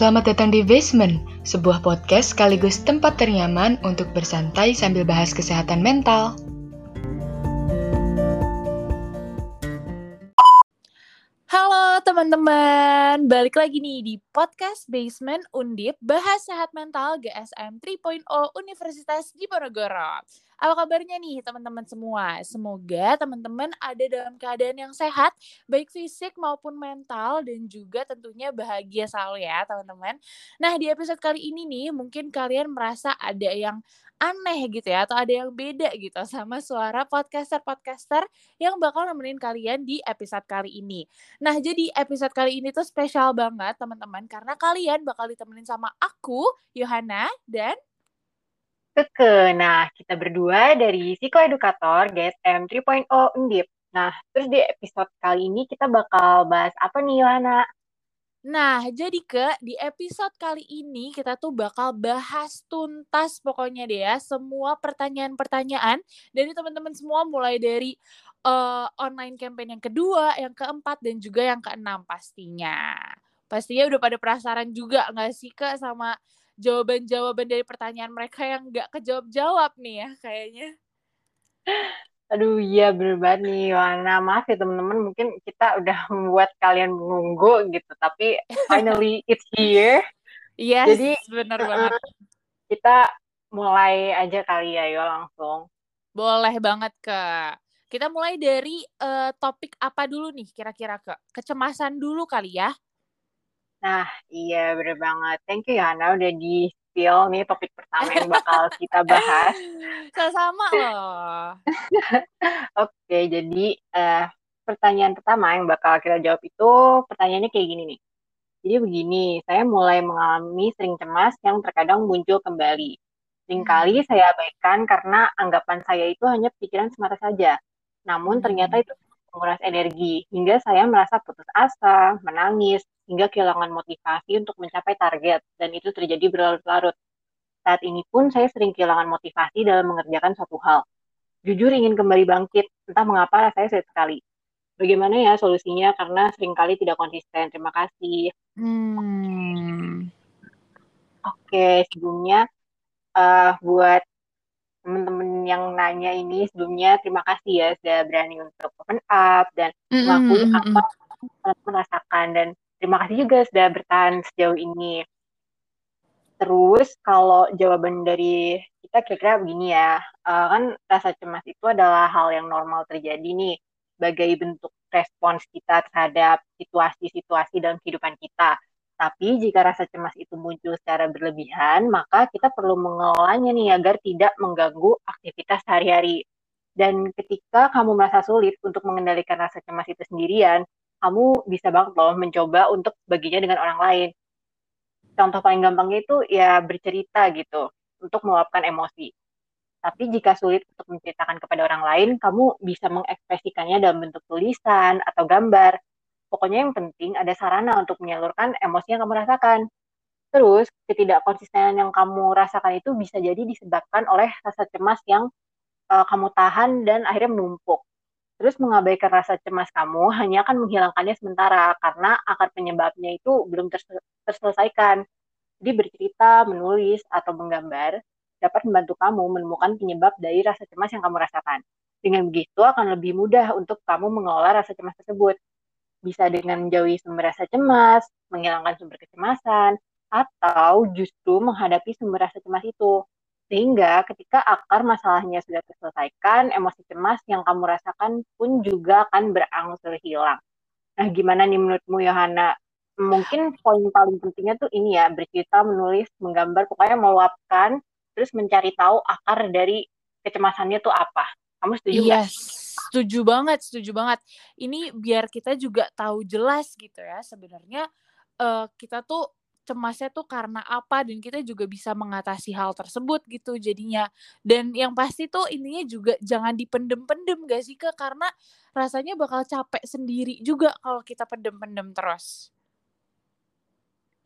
Selamat datang di Basement, sebuah podcast sekaligus tempat ternyaman untuk bersantai sambil bahas kesehatan mental. Halo teman-teman, balik lagi nih di podcast Basement Undip Bahas Sehat Mental GSM 3.0 Universitas Diponegoro. Apa kabarnya nih teman-teman semua? Semoga teman-teman ada dalam keadaan yang sehat, baik fisik maupun mental, dan juga tentunya bahagia selalu ya teman-teman. Nah di episode kali ini nih, mungkin kalian merasa ada yang aneh gitu ya atau ada yang beda gitu sama suara podcaster-podcaster yang bakal nemenin kalian di episode kali ini. Nah, jadi episode kali ini tuh spesial banget teman-teman karena kalian bakal ditemenin sama aku, Yohana dan Keke. Nah, kita berdua dari Psikoedukator GSM 3.0 Undip. Nah, terus di episode kali ini kita bakal bahas apa nih, Lana? Nah, jadi ke di episode kali ini kita tuh bakal bahas tuntas pokoknya deh ya semua pertanyaan-pertanyaan dari teman-teman semua mulai dari uh, online campaign yang kedua, yang keempat dan juga yang keenam pastinya. Pastinya udah pada penasaran juga nggak sih ke sama jawaban-jawaban dari pertanyaan mereka yang nggak kejawab-jawab nih ya kayaknya. Aduh iya bener banget nih Wana. Maaf ya teman-teman mungkin kita udah membuat kalian menunggu gitu. Tapi finally it's here. Yes, Jadi bener banget. Kita mulai aja kali ya yo langsung. Boleh banget ke. Kita mulai dari uh, topik apa dulu nih kira-kira ke? Kecemasan dulu kali ya. Nah, iya bener banget. Thank you ya, Hana udah di spill nih topik pertama yang bakal kita bahas. Sama-sama loh. Oke, jadi uh, pertanyaan pertama yang bakal kita jawab itu pertanyaannya kayak gini nih. Jadi begini, saya mulai mengalami sering cemas yang terkadang muncul kembali. Seringkali hmm. saya abaikan karena anggapan saya itu hanya pikiran semata saja. Namun ternyata hmm. itu menguras energi, hingga saya merasa putus asa, menangis, hingga kehilangan motivasi untuk mencapai target, dan itu terjadi berlarut-larut. Saat ini pun saya sering kehilangan motivasi dalam mengerjakan suatu hal. Jujur ingin kembali bangkit, entah mengapa rasanya sulit sekali. Bagaimana ya solusinya? Karena sering kali tidak konsisten. Terima kasih. Hmm. Oke, sebelumnya uh, buat teman-teman yang nanya ini sebelumnya terima kasih ya sudah berani untuk open up dan mengakui mm -hmm. apa yang merasakan dan terima kasih juga sudah bertahan sejauh ini. Terus kalau jawaban dari kita kira-kira begini ya, uh, kan rasa cemas itu adalah hal yang normal terjadi nih sebagai bentuk respons kita terhadap situasi-situasi dalam kehidupan kita. Tapi jika rasa cemas itu muncul secara berlebihan, maka kita perlu mengelolanya nih agar tidak mengganggu aktivitas sehari-hari. Dan ketika kamu merasa sulit untuk mengendalikan rasa cemas itu sendirian, kamu bisa banget loh mencoba untuk baginya dengan orang lain. Contoh paling gampangnya itu ya bercerita gitu, untuk meluapkan emosi. Tapi jika sulit untuk menceritakan kepada orang lain, kamu bisa mengekspresikannya dalam bentuk tulisan atau gambar Pokoknya yang penting ada sarana untuk menyalurkan emosi yang kamu rasakan. Terus, ketidakkonsistenan yang kamu rasakan itu bisa jadi disebabkan oleh rasa cemas yang uh, kamu tahan dan akhirnya menumpuk. Terus mengabaikan rasa cemas kamu hanya akan menghilangkannya sementara karena akar penyebabnya itu belum terselesaikan. Jadi bercerita, menulis, atau menggambar dapat membantu kamu menemukan penyebab dari rasa cemas yang kamu rasakan. Dengan begitu akan lebih mudah untuk kamu mengelola rasa cemas tersebut bisa dengan menjauhi sumber rasa cemas, menghilangkan sumber kecemasan, atau justru menghadapi sumber rasa cemas itu. Sehingga ketika akar masalahnya sudah terselesaikan, emosi cemas yang kamu rasakan pun juga akan berangsur hilang. Nah, gimana nih menurutmu Yohana? Mungkin poin paling pentingnya tuh ini ya, bercerita, menulis, menggambar, pokoknya meluapkan, terus mencari tahu akar dari kecemasannya tuh apa. Kamu setuju yes. Gak? Setuju banget, setuju banget. Ini biar kita juga tahu jelas gitu ya sebenarnya uh, kita tuh cemasnya tuh karena apa dan kita juga bisa mengatasi hal tersebut gitu jadinya. Dan yang pasti tuh intinya juga jangan dipendem-pendem gak sih ke karena rasanya bakal capek sendiri juga kalau kita pendem-pendem terus.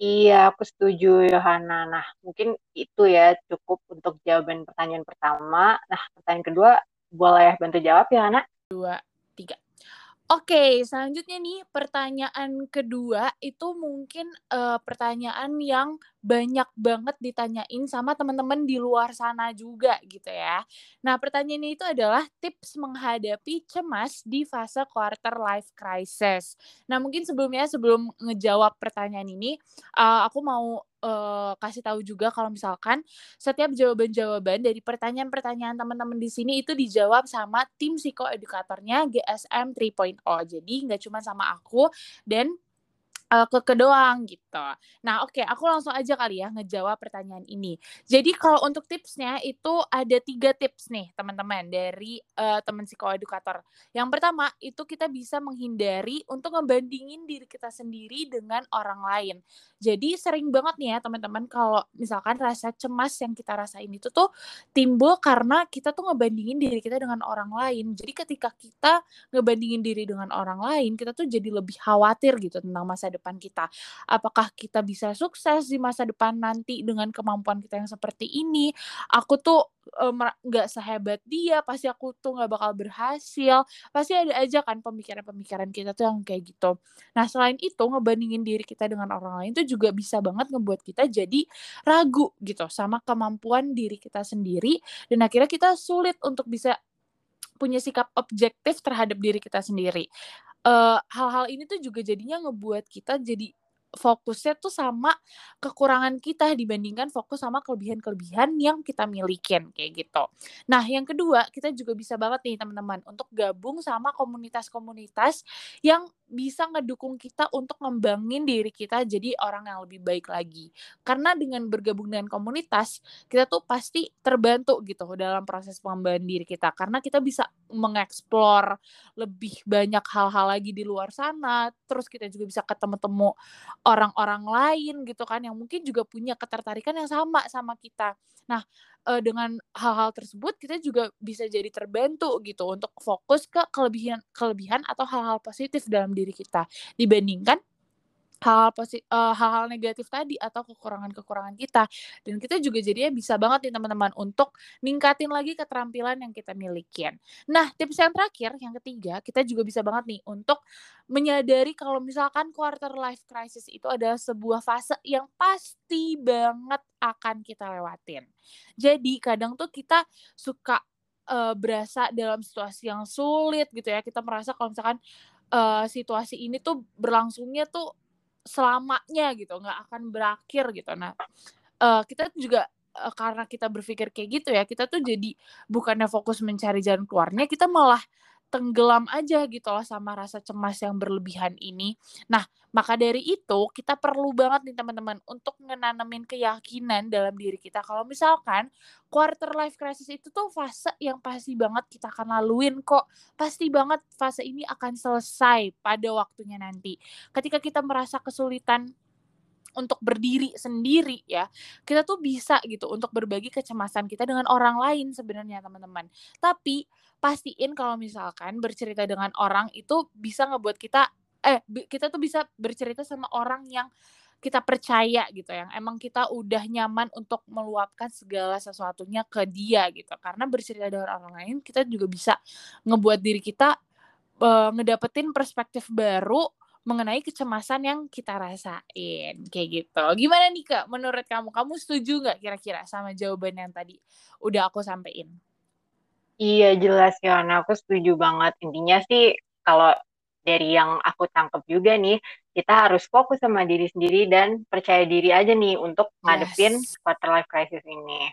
Iya, aku setuju Yohana. Nah, mungkin itu ya cukup untuk jawaban pertanyaan pertama. Nah, pertanyaan kedua boleh bantu jawab ya, Hana? Dua, tiga. Oke, selanjutnya nih pertanyaan kedua itu mungkin uh, pertanyaan yang banyak banget ditanyain sama teman-teman di luar sana juga gitu ya. Nah, pertanyaannya itu adalah tips menghadapi cemas di fase quarter life crisis. Nah, mungkin sebelumnya sebelum ngejawab pertanyaan ini, uh, aku mau uh, kasih tahu juga kalau misalkan setiap jawaban-jawaban dari pertanyaan-pertanyaan teman-teman di sini itu dijawab sama tim psikoedukatornya GSM 3.0. Jadi nggak cuma sama aku dan uh, ke kedoang gitu. Nah, oke, okay, aku langsung aja kali ya ngejawab pertanyaan ini. Jadi kalau untuk tipsnya itu ada tiga tips nih teman-teman dari uh, teman psikoedukator. Yang pertama itu kita bisa menghindari untuk ngebandingin diri kita sendiri dengan orang lain. Jadi sering banget nih ya teman-teman kalau misalkan rasa cemas yang kita rasain itu tuh timbul karena kita tuh ngebandingin diri kita dengan orang lain. Jadi ketika kita ngebandingin diri dengan orang lain, kita tuh jadi lebih khawatir gitu tentang masa depan kita. Apakah kita bisa sukses di masa depan nanti dengan kemampuan kita yang seperti ini? Aku tuh nggak um, sehebat dia pasti aku tuh nggak bakal berhasil pasti ada aja kan pemikiran-pemikiran kita tuh yang kayak gitu nah selain itu ngebandingin diri kita dengan orang lain tuh juga bisa banget ngebuat kita jadi ragu gitu sama kemampuan diri kita sendiri dan akhirnya kita sulit untuk bisa punya sikap objektif terhadap diri kita sendiri hal-hal uh, ini tuh juga jadinya ngebuat kita jadi fokusnya tuh sama kekurangan kita dibandingkan fokus sama kelebihan-kelebihan yang kita milikin kayak gitu. Nah, yang kedua, kita juga bisa banget nih teman-teman untuk gabung sama komunitas-komunitas yang bisa ngedukung kita untuk ngembangin diri kita jadi orang yang lebih baik lagi. Karena dengan bergabung dengan komunitas, kita tuh pasti terbantu gitu dalam proses pengembangan diri kita. Karena kita bisa mengeksplor lebih banyak hal-hal lagi di luar sana. Terus kita juga bisa ketemu-temu orang-orang lain gitu kan yang mungkin juga punya ketertarikan yang sama sama kita. Nah, uh, dengan hal-hal tersebut kita juga bisa jadi terbantu gitu untuk fokus ke kelebihan kelebihan atau hal-hal positif dalam diri kita. Dibandingkan hal-hal uh, hal-hal negatif tadi atau kekurangan-kekurangan kita dan kita juga jadinya bisa banget nih teman-teman untuk ningkatin lagi keterampilan yang kita milikin. Nah, tips yang terakhir yang ketiga, kita juga bisa banget nih untuk menyadari kalau misalkan quarter life crisis itu adalah sebuah fase yang pasti banget akan kita lewatin. Jadi, kadang tuh kita suka uh, berasa dalam situasi yang sulit gitu ya. Kita merasa kalau misalkan uh, situasi ini tuh berlangsungnya tuh selamanya gitu nggak akan berakhir gitu. Nah uh, kita juga uh, karena kita berpikir kayak gitu ya kita tuh jadi bukannya fokus mencari jalan keluarnya kita malah tenggelam aja gitu loh sama rasa cemas yang berlebihan ini. Nah, maka dari itu kita perlu banget nih teman-teman untuk menanamin keyakinan dalam diri kita kalau misalkan quarter life crisis itu tuh fase yang pasti banget kita akan laluin kok. Pasti banget fase ini akan selesai pada waktunya nanti. Ketika kita merasa kesulitan untuk berdiri sendiri ya. Kita tuh bisa gitu untuk berbagi kecemasan kita dengan orang lain sebenarnya teman-teman. Tapi pastiin kalau misalkan bercerita dengan orang itu bisa ngebuat kita eh kita tuh bisa bercerita sama orang yang kita percaya gitu yang emang kita udah nyaman untuk meluapkan segala sesuatunya ke dia gitu. Karena bercerita dengan orang lain kita juga bisa ngebuat diri kita uh, ngedapetin perspektif baru mengenai kecemasan yang kita rasain kayak gitu. Gimana nih kak? Menurut kamu, kamu setuju nggak kira-kira sama jawaban yang tadi udah aku sampein? Iya jelas ya, aku setuju banget. Intinya sih kalau dari yang aku tangkap juga nih, kita harus fokus sama diri sendiri dan percaya diri aja nih untuk ngadepin yes. quarter life crisis ini.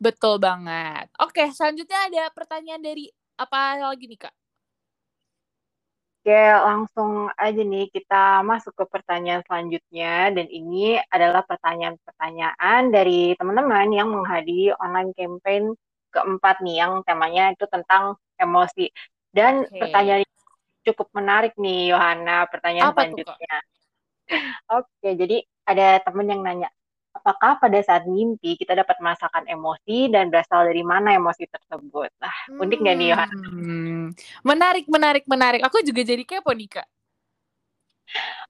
Betul banget. Oke, selanjutnya ada pertanyaan dari apa lagi nih kak? Oke, langsung aja nih kita masuk ke pertanyaan selanjutnya dan ini adalah pertanyaan-pertanyaan dari teman-teman yang menghadiri online campaign keempat nih yang temanya itu tentang emosi. Dan okay. pertanyaan cukup menarik nih Yohana, pertanyaan Apa selanjutnya. Oke, jadi ada teman yang nanya, apakah pada saat mimpi kita dapat merasakan emosi dan berasal dari mana emosi tersebut? Nah, unik nggak nih Yohan? Hmm, menarik, menarik, menarik. Aku juga jadi kepo nih kak.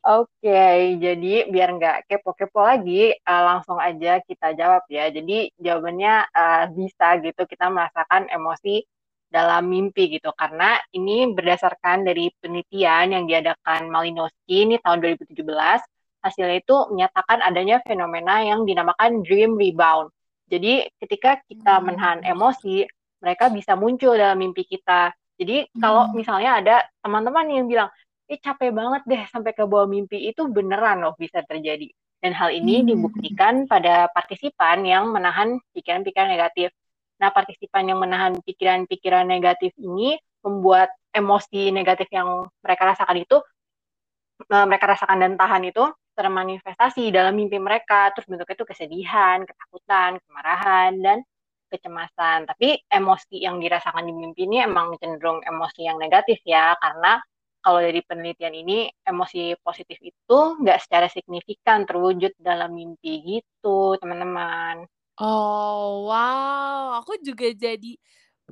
Oke, jadi biar nggak kepo-kepo lagi, uh, langsung aja kita jawab ya. Jadi jawabannya uh, bisa gitu, kita merasakan emosi dalam mimpi gitu karena ini berdasarkan dari penelitian yang diadakan Malinowski ini tahun 2017 hasilnya itu menyatakan adanya fenomena yang dinamakan dream rebound. Jadi ketika kita hmm. menahan emosi, mereka bisa muncul dalam mimpi kita. Jadi kalau hmm. misalnya ada teman-teman yang bilang, eh capek banget deh sampai ke bawah mimpi itu beneran loh bisa terjadi. Dan hal ini hmm. dibuktikan pada partisipan yang menahan pikiran-pikiran negatif. Nah, partisipan yang menahan pikiran-pikiran negatif ini membuat emosi negatif yang mereka rasakan itu eh, mereka rasakan dan tahan itu termanifestasi dalam mimpi mereka terus bentuknya itu kesedihan, ketakutan, kemarahan dan kecemasan. Tapi emosi yang dirasakan di mimpi ini emang cenderung emosi yang negatif ya karena kalau dari penelitian ini emosi positif itu nggak secara signifikan terwujud dalam mimpi gitu teman-teman. Oh, wow. Aku juga jadi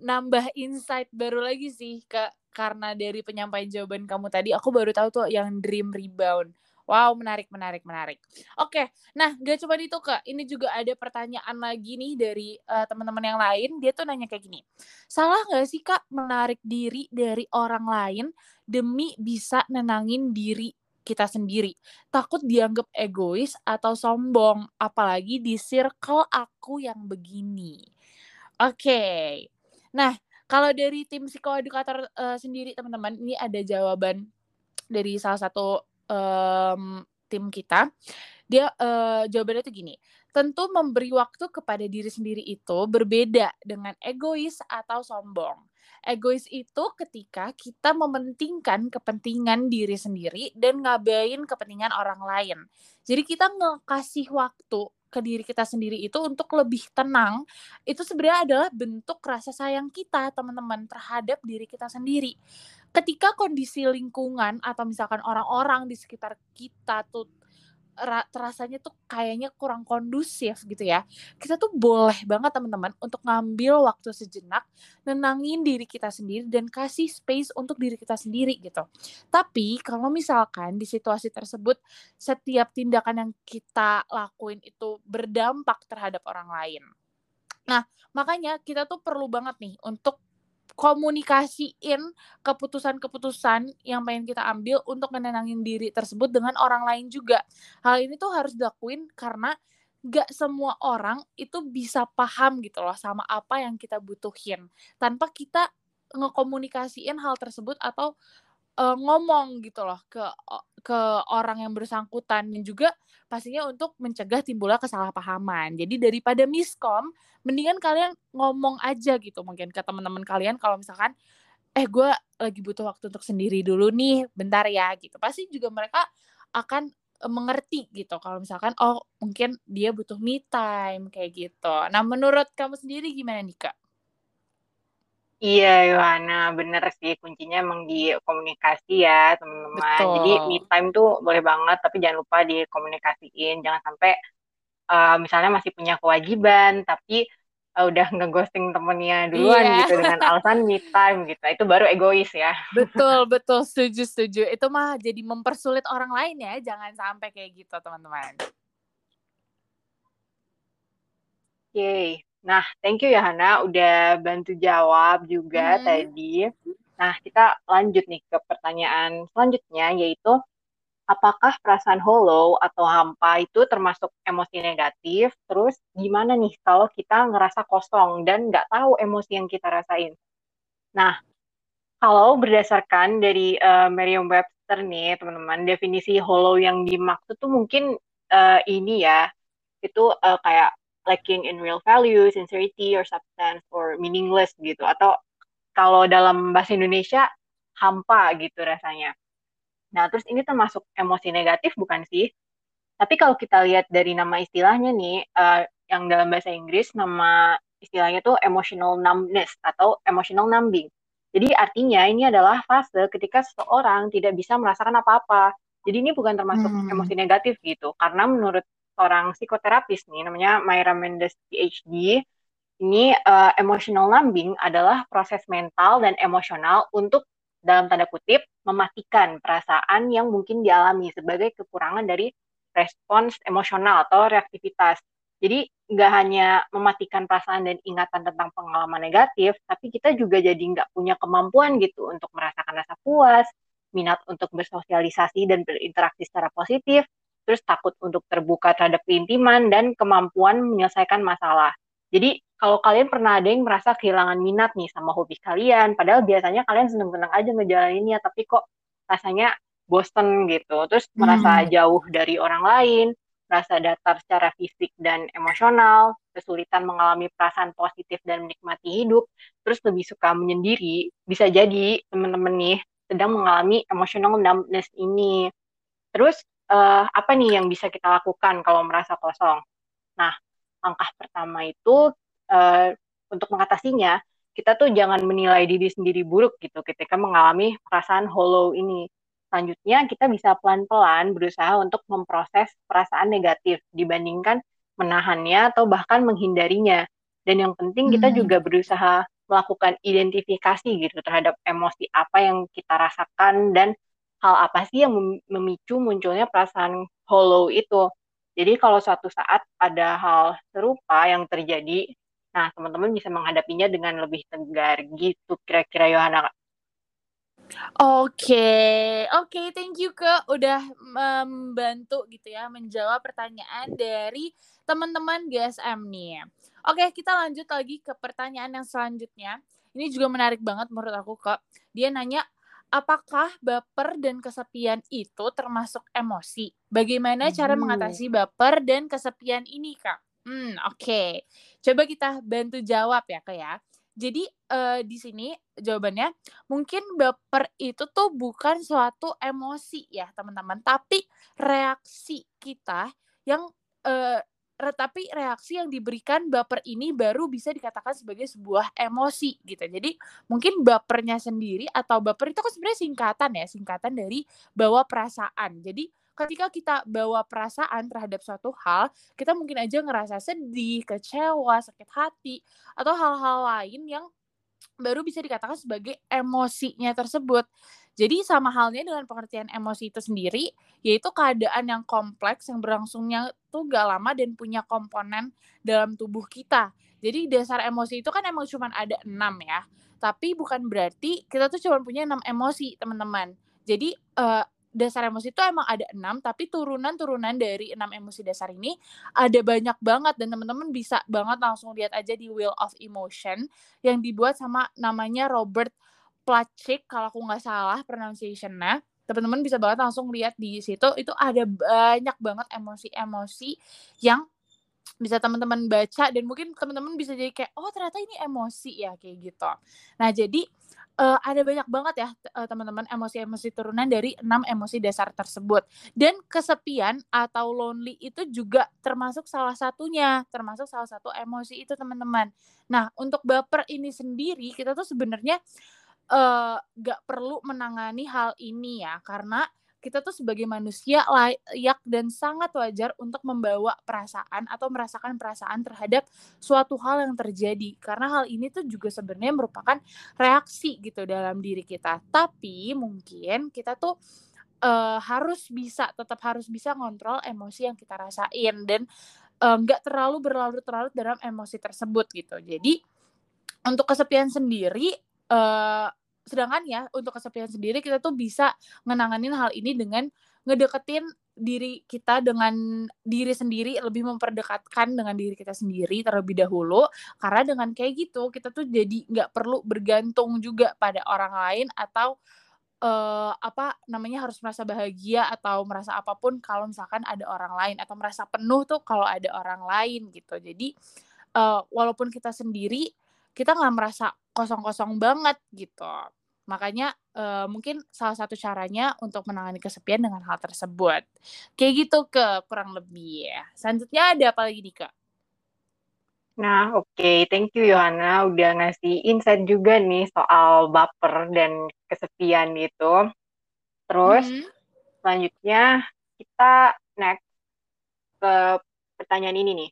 nambah insight baru lagi sih, Kak. Karena dari penyampaian jawaban kamu tadi, aku baru tahu tuh yang dream rebound. Wow, menarik, menarik, menarik. Oke, nah gak cuma itu kak, ini juga ada pertanyaan lagi nih dari uh, teman-teman yang lain. Dia tuh nanya kayak gini, salah gak sih kak menarik diri dari orang lain demi bisa nenangin diri kita sendiri. Takut dianggap egois atau sombong, apalagi di circle aku yang begini. Oke. Nah, kalau dari tim psikoedukator uh, sendiri teman-teman, ini ada jawaban dari salah satu um, tim kita. Dia uh, jawabannya tuh gini. Tentu memberi waktu kepada diri sendiri itu berbeda dengan egois atau sombong. Egois itu ketika kita mementingkan kepentingan diri sendiri dan ngabain kepentingan orang lain. Jadi kita ngekasih waktu ke diri kita sendiri itu untuk lebih tenang itu sebenarnya adalah bentuk rasa sayang kita teman-teman terhadap diri kita sendiri ketika kondisi lingkungan atau misalkan orang-orang di sekitar kita tuh terasanya tuh kayaknya kurang kondusif gitu ya. Kita tuh boleh banget teman-teman untuk ngambil waktu sejenak, nenangin diri kita sendiri dan kasih space untuk diri kita sendiri gitu. Tapi kalau misalkan di situasi tersebut setiap tindakan yang kita lakuin itu berdampak terhadap orang lain. Nah, makanya kita tuh perlu banget nih untuk komunikasiin keputusan-keputusan yang pengen kita ambil untuk menenangin diri tersebut dengan orang lain juga. Hal ini tuh harus dilakuin karena gak semua orang itu bisa paham gitu loh sama apa yang kita butuhin tanpa kita ngekomunikasiin hal tersebut atau uh, ngomong gitu loh ke ke orang yang bersangkutan dan juga pastinya untuk mencegah timbulnya kesalahpahaman. Jadi daripada miskom, mendingan kalian ngomong aja gitu mungkin ke teman-teman kalian kalau misalkan eh gue lagi butuh waktu untuk sendiri dulu nih, bentar ya gitu. Pasti juga mereka akan eh, mengerti gitu kalau misalkan oh mungkin dia butuh me time kayak gitu. Nah, menurut kamu sendiri gimana nih, Kak? Iya, Yohana, bener sih kuncinya emang di komunikasi ya, teman-teman. Jadi me time tuh boleh banget, tapi jangan lupa dikomunikasiin. Jangan sampai uh, misalnya masih punya kewajiban, tapi uh, udah ngeghosting temennya duluan iya. gitu dengan alasan me time gitu. Itu baru egois ya. Betul, betul, setuju, setuju. Itu mah jadi mempersulit orang lain ya, jangan sampai kayak gitu, teman-teman. Oke, Nah, thank you ya Hana udah bantu jawab juga hmm. tadi. Nah, kita lanjut nih ke pertanyaan selanjutnya yaitu apakah perasaan hollow atau hampa itu termasuk emosi negatif? Terus gimana nih kalau kita ngerasa kosong dan nggak tahu emosi yang kita rasain? Nah, kalau berdasarkan dari uh, Merriam-Webster nih, teman-teman, definisi hollow yang dimaksud tuh mungkin uh, ini ya, itu uh, kayak lacking in real value, sincerity, or substance, or meaningless gitu. Atau kalau dalam bahasa Indonesia, hampa gitu rasanya. Nah, terus ini termasuk emosi negatif bukan sih? Tapi kalau kita lihat dari nama istilahnya nih, uh, yang dalam bahasa Inggris nama istilahnya tuh emotional numbness atau emotional numbing. Jadi artinya ini adalah fase ketika seseorang tidak bisa merasakan apa-apa. Jadi ini bukan termasuk hmm. emosi negatif gitu. Karena menurut seorang psikoterapis nih namanya Myra Mendes PhD. Ini uh, emotional numbing adalah proses mental dan emosional untuk dalam tanda kutip mematikan perasaan yang mungkin dialami sebagai kekurangan dari respons emosional atau reaktivitas. Jadi nggak hanya mematikan perasaan dan ingatan tentang pengalaman negatif, tapi kita juga jadi nggak punya kemampuan gitu untuk merasakan rasa puas, minat untuk bersosialisasi dan berinteraksi secara positif, terus takut untuk terbuka terhadap keintiman, dan kemampuan menyelesaikan masalah. Jadi kalau kalian pernah ada yang merasa kehilangan minat nih sama hobi kalian, padahal biasanya kalian seneng-seneng aja ngejalaninnya, tapi kok rasanya bosen gitu, terus merasa hmm. jauh dari orang lain, rasa datar secara fisik dan emosional, kesulitan mengalami perasaan positif dan menikmati hidup, terus lebih suka menyendiri, bisa jadi teman-teman nih sedang mengalami emotional numbness ini. Terus uh, apa nih yang bisa kita lakukan kalau merasa kosong? Nah, langkah pertama itu uh, untuk mengatasinya, kita tuh jangan menilai diri sendiri buruk gitu ketika mengalami perasaan hollow ini Selanjutnya, kita bisa pelan-pelan berusaha untuk memproses perasaan negatif dibandingkan menahannya atau bahkan menghindarinya. Dan yang penting kita hmm. juga berusaha melakukan identifikasi gitu terhadap emosi apa yang kita rasakan dan hal apa sih yang memicu munculnya perasaan hollow itu. Jadi kalau suatu saat ada hal serupa yang terjadi, nah teman-teman bisa menghadapinya dengan lebih tegar gitu kira-kira Yohana Oke, oke, thank you ke udah membantu gitu ya menjawab pertanyaan dari teman-teman GSM nih. Oke, kita lanjut lagi ke pertanyaan yang selanjutnya. Ini juga menarik banget menurut aku kok. Dia nanya, apakah baper dan kesepian itu termasuk emosi? Bagaimana cara mengatasi baper dan kesepian ini, Kak? Hmm, oke. Okay. Coba kita bantu jawab ya, Kak ya. Jadi uh, di sini jawabannya mungkin baper itu tuh bukan suatu emosi ya teman-teman, tapi reaksi kita yang uh, tapi reaksi yang diberikan baper ini baru bisa dikatakan sebagai sebuah emosi gitu. Jadi mungkin bapernya sendiri atau baper itu kan sebenarnya singkatan ya, singkatan dari bawa perasaan. Jadi ketika kita bawa perasaan terhadap suatu hal, kita mungkin aja ngerasa sedih, kecewa, sakit hati, atau hal-hal lain yang baru bisa dikatakan sebagai emosinya tersebut. Jadi sama halnya dengan pengertian emosi itu sendiri, yaitu keadaan yang kompleks yang berlangsungnya tuh gak lama dan punya komponen dalam tubuh kita. Jadi dasar emosi itu kan emang cuma ada enam ya. Tapi bukan berarti kita tuh cuma punya enam emosi, teman-teman. Jadi uh, dasar emosi itu emang ada enam tapi turunan-turunan dari enam emosi dasar ini ada banyak banget dan teman-teman bisa banget langsung lihat aja di Wheel of Emotion yang dibuat sama namanya Robert Plutchik kalau aku nggak salah pronunciation-nya teman-teman bisa banget langsung lihat di situ itu ada banyak banget emosi-emosi yang bisa teman-teman baca dan mungkin teman-teman bisa jadi kayak oh ternyata ini emosi ya kayak gitu. Nah jadi uh, ada banyak banget ya uh, teman-teman emosi-emosi turunan dari enam emosi dasar tersebut dan kesepian atau lonely itu juga termasuk salah satunya termasuk salah satu emosi itu teman-teman nah untuk baper ini sendiri kita tuh sebenarnya uh, gak perlu menangani hal ini ya karena kita tuh sebagai manusia layak dan sangat wajar untuk membawa perasaan atau merasakan perasaan terhadap suatu hal yang terjadi. Karena hal ini tuh juga sebenarnya merupakan reaksi gitu dalam diri kita. Tapi mungkin kita tuh uh, harus bisa tetap harus bisa ngontrol emosi yang kita rasain dan nggak uh, terlalu berlarut-larut dalam emosi tersebut gitu. Jadi untuk kesepian sendiri uh, sedangkan ya untuk kesepian sendiri kita tuh bisa menanganin hal ini dengan ngedeketin diri kita dengan diri sendiri lebih memperdekatkan dengan diri kita sendiri terlebih dahulu. Karena dengan kayak gitu kita tuh jadi nggak perlu bergantung juga pada orang lain atau uh, apa namanya harus merasa bahagia atau merasa apa pun kalau misalkan ada orang lain atau merasa penuh tuh kalau ada orang lain gitu. Jadi uh, walaupun kita sendiri kita nggak merasa kosong-kosong banget gitu Makanya uh, mungkin salah satu caranya untuk menangani kesepian dengan hal tersebut. Kayak gitu ke kurang lebih ya. Selanjutnya ada apa lagi nih Kak? Nah, oke. Okay. Thank you Yohana udah ngasih insight juga nih soal baper dan kesepian itu. Terus mm -hmm. selanjutnya kita next ke pertanyaan ini nih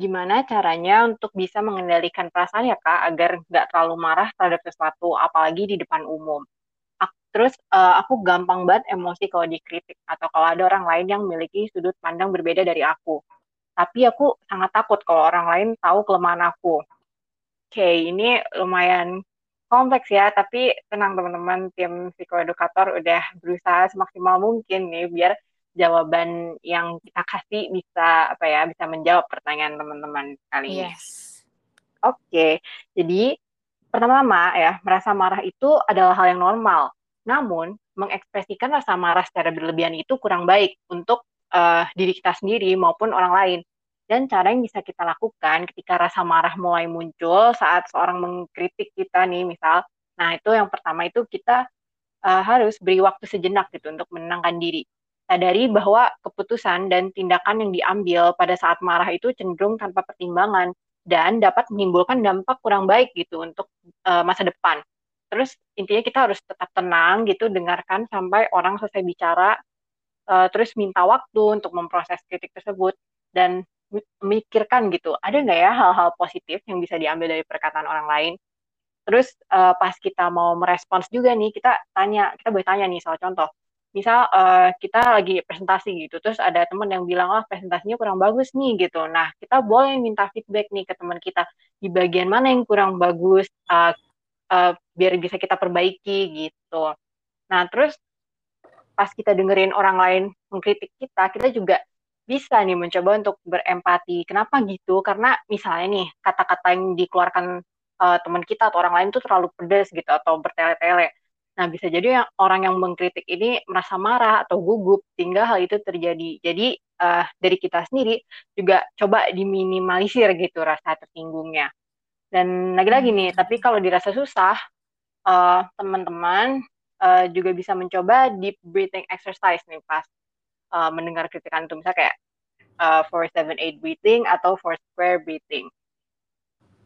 gimana caranya untuk bisa mengendalikan perasaan ya kak agar nggak terlalu marah terhadap sesuatu apalagi di depan umum? Terus uh, aku gampang banget emosi kalau dikritik atau kalau ada orang lain yang memiliki sudut pandang berbeda dari aku. Tapi aku sangat takut kalau orang lain tahu kelemahan aku. Oke, ini lumayan kompleks ya, tapi tenang teman-teman, tim psikoedukator udah berusaha semaksimal mungkin nih biar jawaban yang kita kasih bisa apa ya, bisa menjawab pertanyaan teman-teman kali ini. Yes. Oke, jadi pertama-tama ya, merasa marah itu adalah hal yang normal. Namun, mengekspresikan rasa marah secara berlebihan itu kurang baik untuk uh, diri kita sendiri maupun orang lain. Dan cara yang bisa kita lakukan ketika rasa marah mulai muncul saat seorang mengkritik kita nih misal, nah itu yang pertama itu kita uh, harus beri waktu sejenak gitu untuk menenangkan diri. Sadari bahwa keputusan dan tindakan yang diambil pada saat marah itu cenderung tanpa pertimbangan dan dapat menimbulkan dampak kurang baik gitu untuk uh, masa depan. Terus intinya kita harus tetap tenang gitu, dengarkan sampai orang selesai bicara, uh, terus minta waktu untuk memproses kritik tersebut dan memikirkan gitu, ada nggak ya hal-hal positif yang bisa diambil dari perkataan orang lain? Terus uh, pas kita mau merespons juga nih, kita tanya, kita boleh tanya nih soal contoh. Misal uh, kita lagi presentasi gitu, terus ada teman yang bilang, oh presentasinya kurang bagus nih gitu. Nah, kita boleh minta feedback nih ke teman kita, di bagian mana yang kurang bagus, uh, uh, biar bisa kita perbaiki gitu. Nah, terus pas kita dengerin orang lain mengkritik kita, kita juga bisa nih mencoba untuk berempati. Kenapa gitu? Karena misalnya nih kata-kata yang dikeluarkan uh, teman kita atau orang lain tuh terlalu pedas gitu atau bertele-tele. Nah, bisa jadi yang orang yang mengkritik ini merasa marah atau gugup sehingga hal itu terjadi. Jadi uh, dari kita sendiri juga coba diminimalisir gitu rasa tersinggungnya. Dan lagi-lagi nih, tapi kalau dirasa susah, uh, teman-teman uh, juga bisa mencoba deep breathing exercise nih pas uh, mendengar kritikan itu misalnya kayak uh, for seven eight breathing atau for square breathing.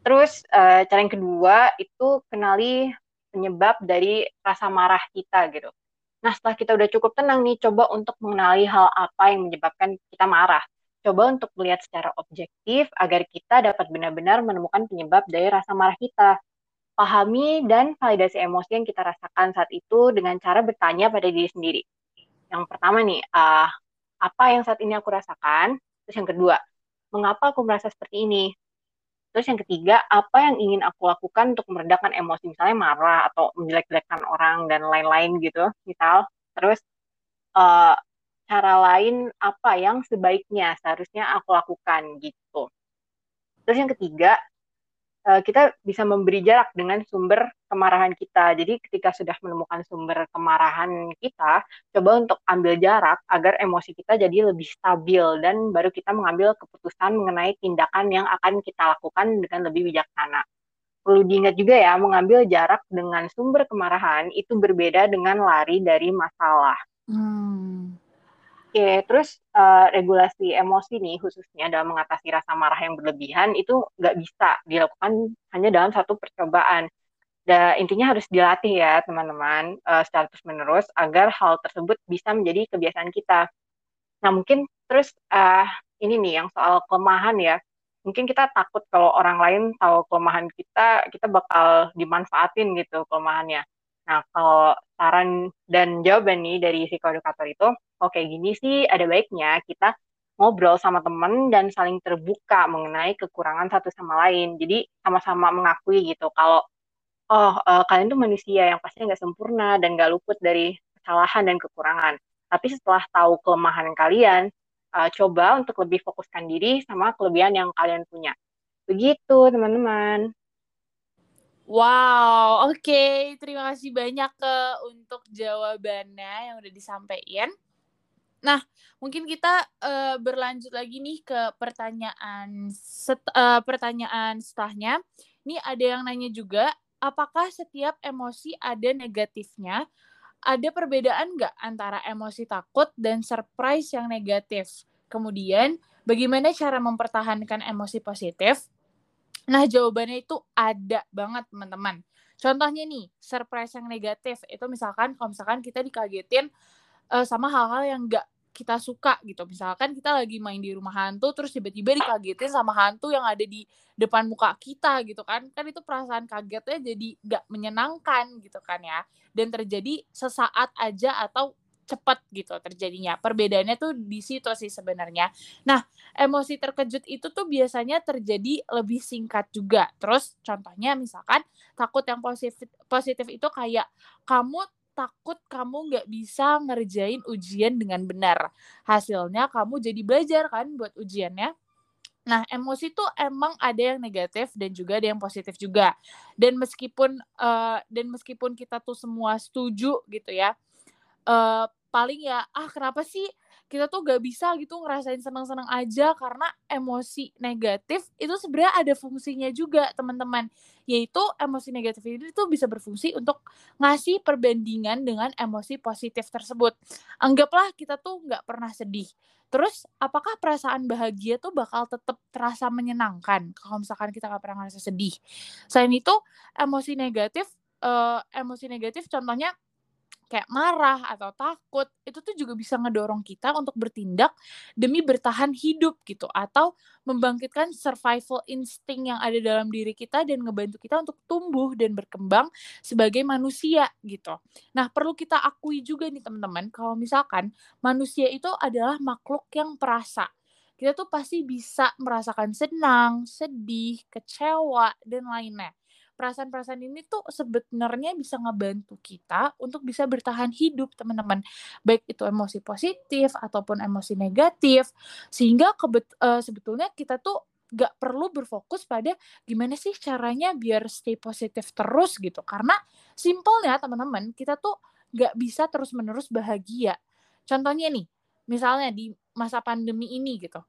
Terus uh, cara yang kedua itu kenali penyebab dari rasa marah kita gitu. Nah setelah kita udah cukup tenang nih, coba untuk mengenali hal apa yang menyebabkan kita marah. Coba untuk melihat secara objektif agar kita dapat benar-benar menemukan penyebab dari rasa marah kita. Pahami dan validasi emosi yang kita rasakan saat itu dengan cara bertanya pada diri sendiri yang pertama nih, uh, apa yang saat ini aku rasakan? Terus yang kedua, mengapa aku merasa seperti ini? Terus yang ketiga, apa yang ingin aku lakukan untuk meredakan emosi, misalnya marah atau menjelek-jelekkan orang dan lain-lain gitu, misal. Terus uh, cara lain apa yang sebaiknya seharusnya aku lakukan gitu. Terus yang ketiga, Eh, kita bisa memberi jarak dengan sumber kemarahan kita. Jadi ketika sudah menemukan sumber kemarahan kita, coba untuk ambil jarak agar emosi kita jadi lebih stabil dan baru kita mengambil keputusan mengenai tindakan yang akan kita lakukan dengan lebih bijaksana. Perlu diingat juga ya, mengambil jarak dengan sumber kemarahan itu berbeda dengan lari dari masalah. Hmm. Oke, terus uh, regulasi emosi nih khususnya dalam mengatasi rasa marah yang berlebihan itu nggak bisa dilakukan hanya dalam satu percobaan. Dan intinya harus dilatih ya teman-teman uh, secara terus menerus agar hal tersebut bisa menjadi kebiasaan kita. Nah mungkin terus uh, ini nih yang soal kelemahan ya. Mungkin kita takut kalau orang lain tahu kelemahan kita, kita bakal dimanfaatin gitu kelemahannya. Nah, kalau saran dan jawaban nih dari psikoedukator itu, oke oh, gini sih ada baiknya kita ngobrol sama temen dan saling terbuka mengenai kekurangan satu sama lain. Jadi sama-sama mengakui gitu kalau oh uh, kalian tuh manusia yang pasti nggak sempurna dan nggak luput dari kesalahan dan kekurangan. Tapi setelah tahu kelemahan kalian, uh, coba untuk lebih fokuskan diri sama kelebihan yang kalian punya. Begitu teman-teman. Wow, oke. Okay. Terima kasih banyak ke untuk jawabannya yang udah disampaikan. Nah, mungkin kita uh, berlanjut lagi nih ke pertanyaan set, uh, pertanyaan setelahnya. Ini ada yang nanya juga, apakah setiap emosi ada negatifnya? Ada perbedaan nggak antara emosi takut dan surprise yang negatif? Kemudian, bagaimana cara mempertahankan emosi positif Nah, jawabannya itu ada banget, teman-teman. Contohnya nih, surprise yang negatif itu misalkan kalau misalkan kita dikagetin uh, sama hal-hal yang enggak kita suka gitu. Misalkan kita lagi main di rumah hantu terus tiba-tiba dikagetin sama hantu yang ada di depan muka kita gitu kan. Kan itu perasaan kagetnya jadi gak menyenangkan gitu kan ya. Dan terjadi sesaat aja atau cepat gitu terjadinya. Perbedaannya tuh di situ sih sebenarnya. Nah, emosi terkejut itu tuh biasanya terjadi lebih singkat juga. Terus contohnya misalkan takut yang positif positif itu kayak kamu takut kamu nggak bisa ngerjain ujian dengan benar. Hasilnya kamu jadi belajar kan buat ujiannya. Nah, emosi tuh emang ada yang negatif dan juga ada yang positif juga. Dan meskipun uh, dan meskipun kita tuh semua setuju gitu ya, uh, paling ya ah kenapa sih kita tuh gak bisa gitu ngerasain senang-senang aja? Karena emosi negatif itu sebenarnya ada fungsinya juga teman-teman. Yaitu emosi negatif ini tuh bisa berfungsi untuk ngasih perbandingan dengan emosi positif tersebut. Anggaplah kita tuh nggak pernah sedih. Terus apakah perasaan bahagia tuh bakal tetap terasa menyenangkan kalau misalkan kita nggak pernah ngerasa sedih? Selain itu emosi negatif uh, emosi negatif contohnya kayak marah atau takut itu tuh juga bisa ngedorong kita untuk bertindak demi bertahan hidup gitu atau membangkitkan survival instinct yang ada dalam diri kita dan ngebantu kita untuk tumbuh dan berkembang sebagai manusia gitu. Nah, perlu kita akui juga nih teman-teman kalau misalkan manusia itu adalah makhluk yang perasa. Kita tuh pasti bisa merasakan senang, sedih, kecewa dan lainnya perasaan-perasaan ini tuh sebenarnya bisa ngebantu kita untuk bisa bertahan hidup teman-teman. Baik itu emosi positif ataupun emosi negatif. Sehingga kebet uh, sebetulnya kita tuh gak perlu berfokus pada gimana sih caranya biar stay positif terus gitu. Karena simpelnya teman-teman kita tuh gak bisa terus-menerus bahagia. Contohnya nih misalnya di masa pandemi ini gitu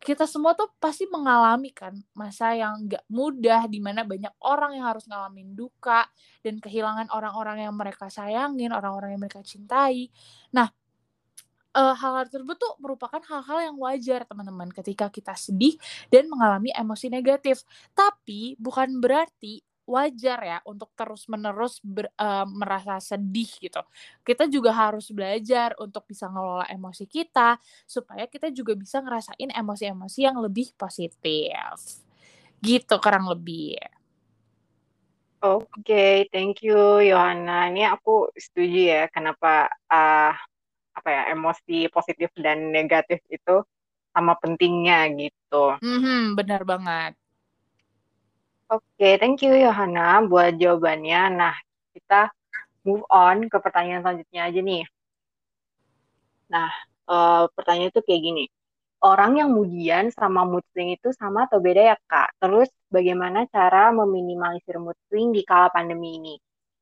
kita semua tuh pasti mengalami kan masa yang gak mudah di mana banyak orang yang harus ngalamin duka dan kehilangan orang-orang yang mereka sayangin, orang-orang yang mereka cintai. Nah, uh, hal-hal tersebut tuh merupakan hal-hal yang wajar teman-teman ketika kita sedih dan mengalami emosi negatif. Tapi bukan berarti wajar ya untuk terus-menerus uh, merasa sedih gitu. Kita juga harus belajar untuk bisa ngelola emosi kita supaya kita juga bisa ngerasain emosi-emosi yang lebih positif. Gitu kurang lebih. Oke, okay, thank you Yohana. Ini aku setuju ya kenapa uh, apa ya emosi positif dan negatif itu sama pentingnya gitu. Mm -hmm, benar banget. Oke, thank you Yohana buat jawabannya. Nah, kita move on ke pertanyaan selanjutnya aja nih. Nah, uh, pertanyaan itu kayak gini. Orang yang mudian sama mood swing itu sama atau beda ya, Kak? Terus bagaimana cara meminimalisir mood swing di kala pandemi ini?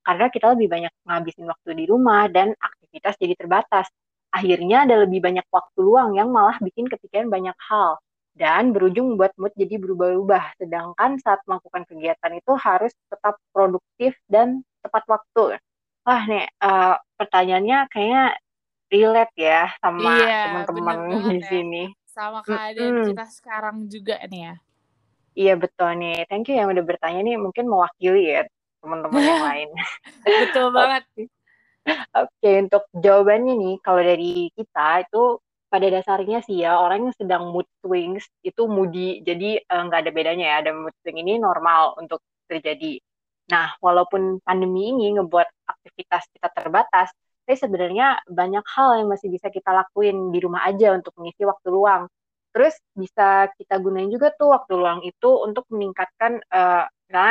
Karena kita lebih banyak ngabisin waktu di rumah dan aktivitas jadi terbatas. Akhirnya ada lebih banyak waktu luang yang malah bikin kepikiran banyak hal dan berujung membuat mood jadi berubah-ubah. Sedangkan saat melakukan kegiatan itu harus tetap produktif dan tepat waktu. Wah nih uh, pertanyaannya kayaknya relate ya sama iya, teman-teman di ya. sini. Sama keadaan mm -hmm. kita sekarang juga nih ya. Iya betul nih. Thank you yang udah bertanya nih mungkin mewakili ya teman-teman yang lain. betul banget. Oke, okay, untuk jawabannya nih kalau dari kita itu pada dasarnya sih ya orang yang sedang mood swings itu moody. Jadi eh, nggak uh, ada bedanya ya ada mood swing ini normal untuk terjadi. Nah walaupun pandemi ini ngebuat aktivitas kita terbatas tapi sebenarnya banyak hal yang masih bisa kita lakuin di rumah aja untuk mengisi waktu luang. Terus bisa kita gunain juga tuh waktu luang itu untuk meningkatkan uh,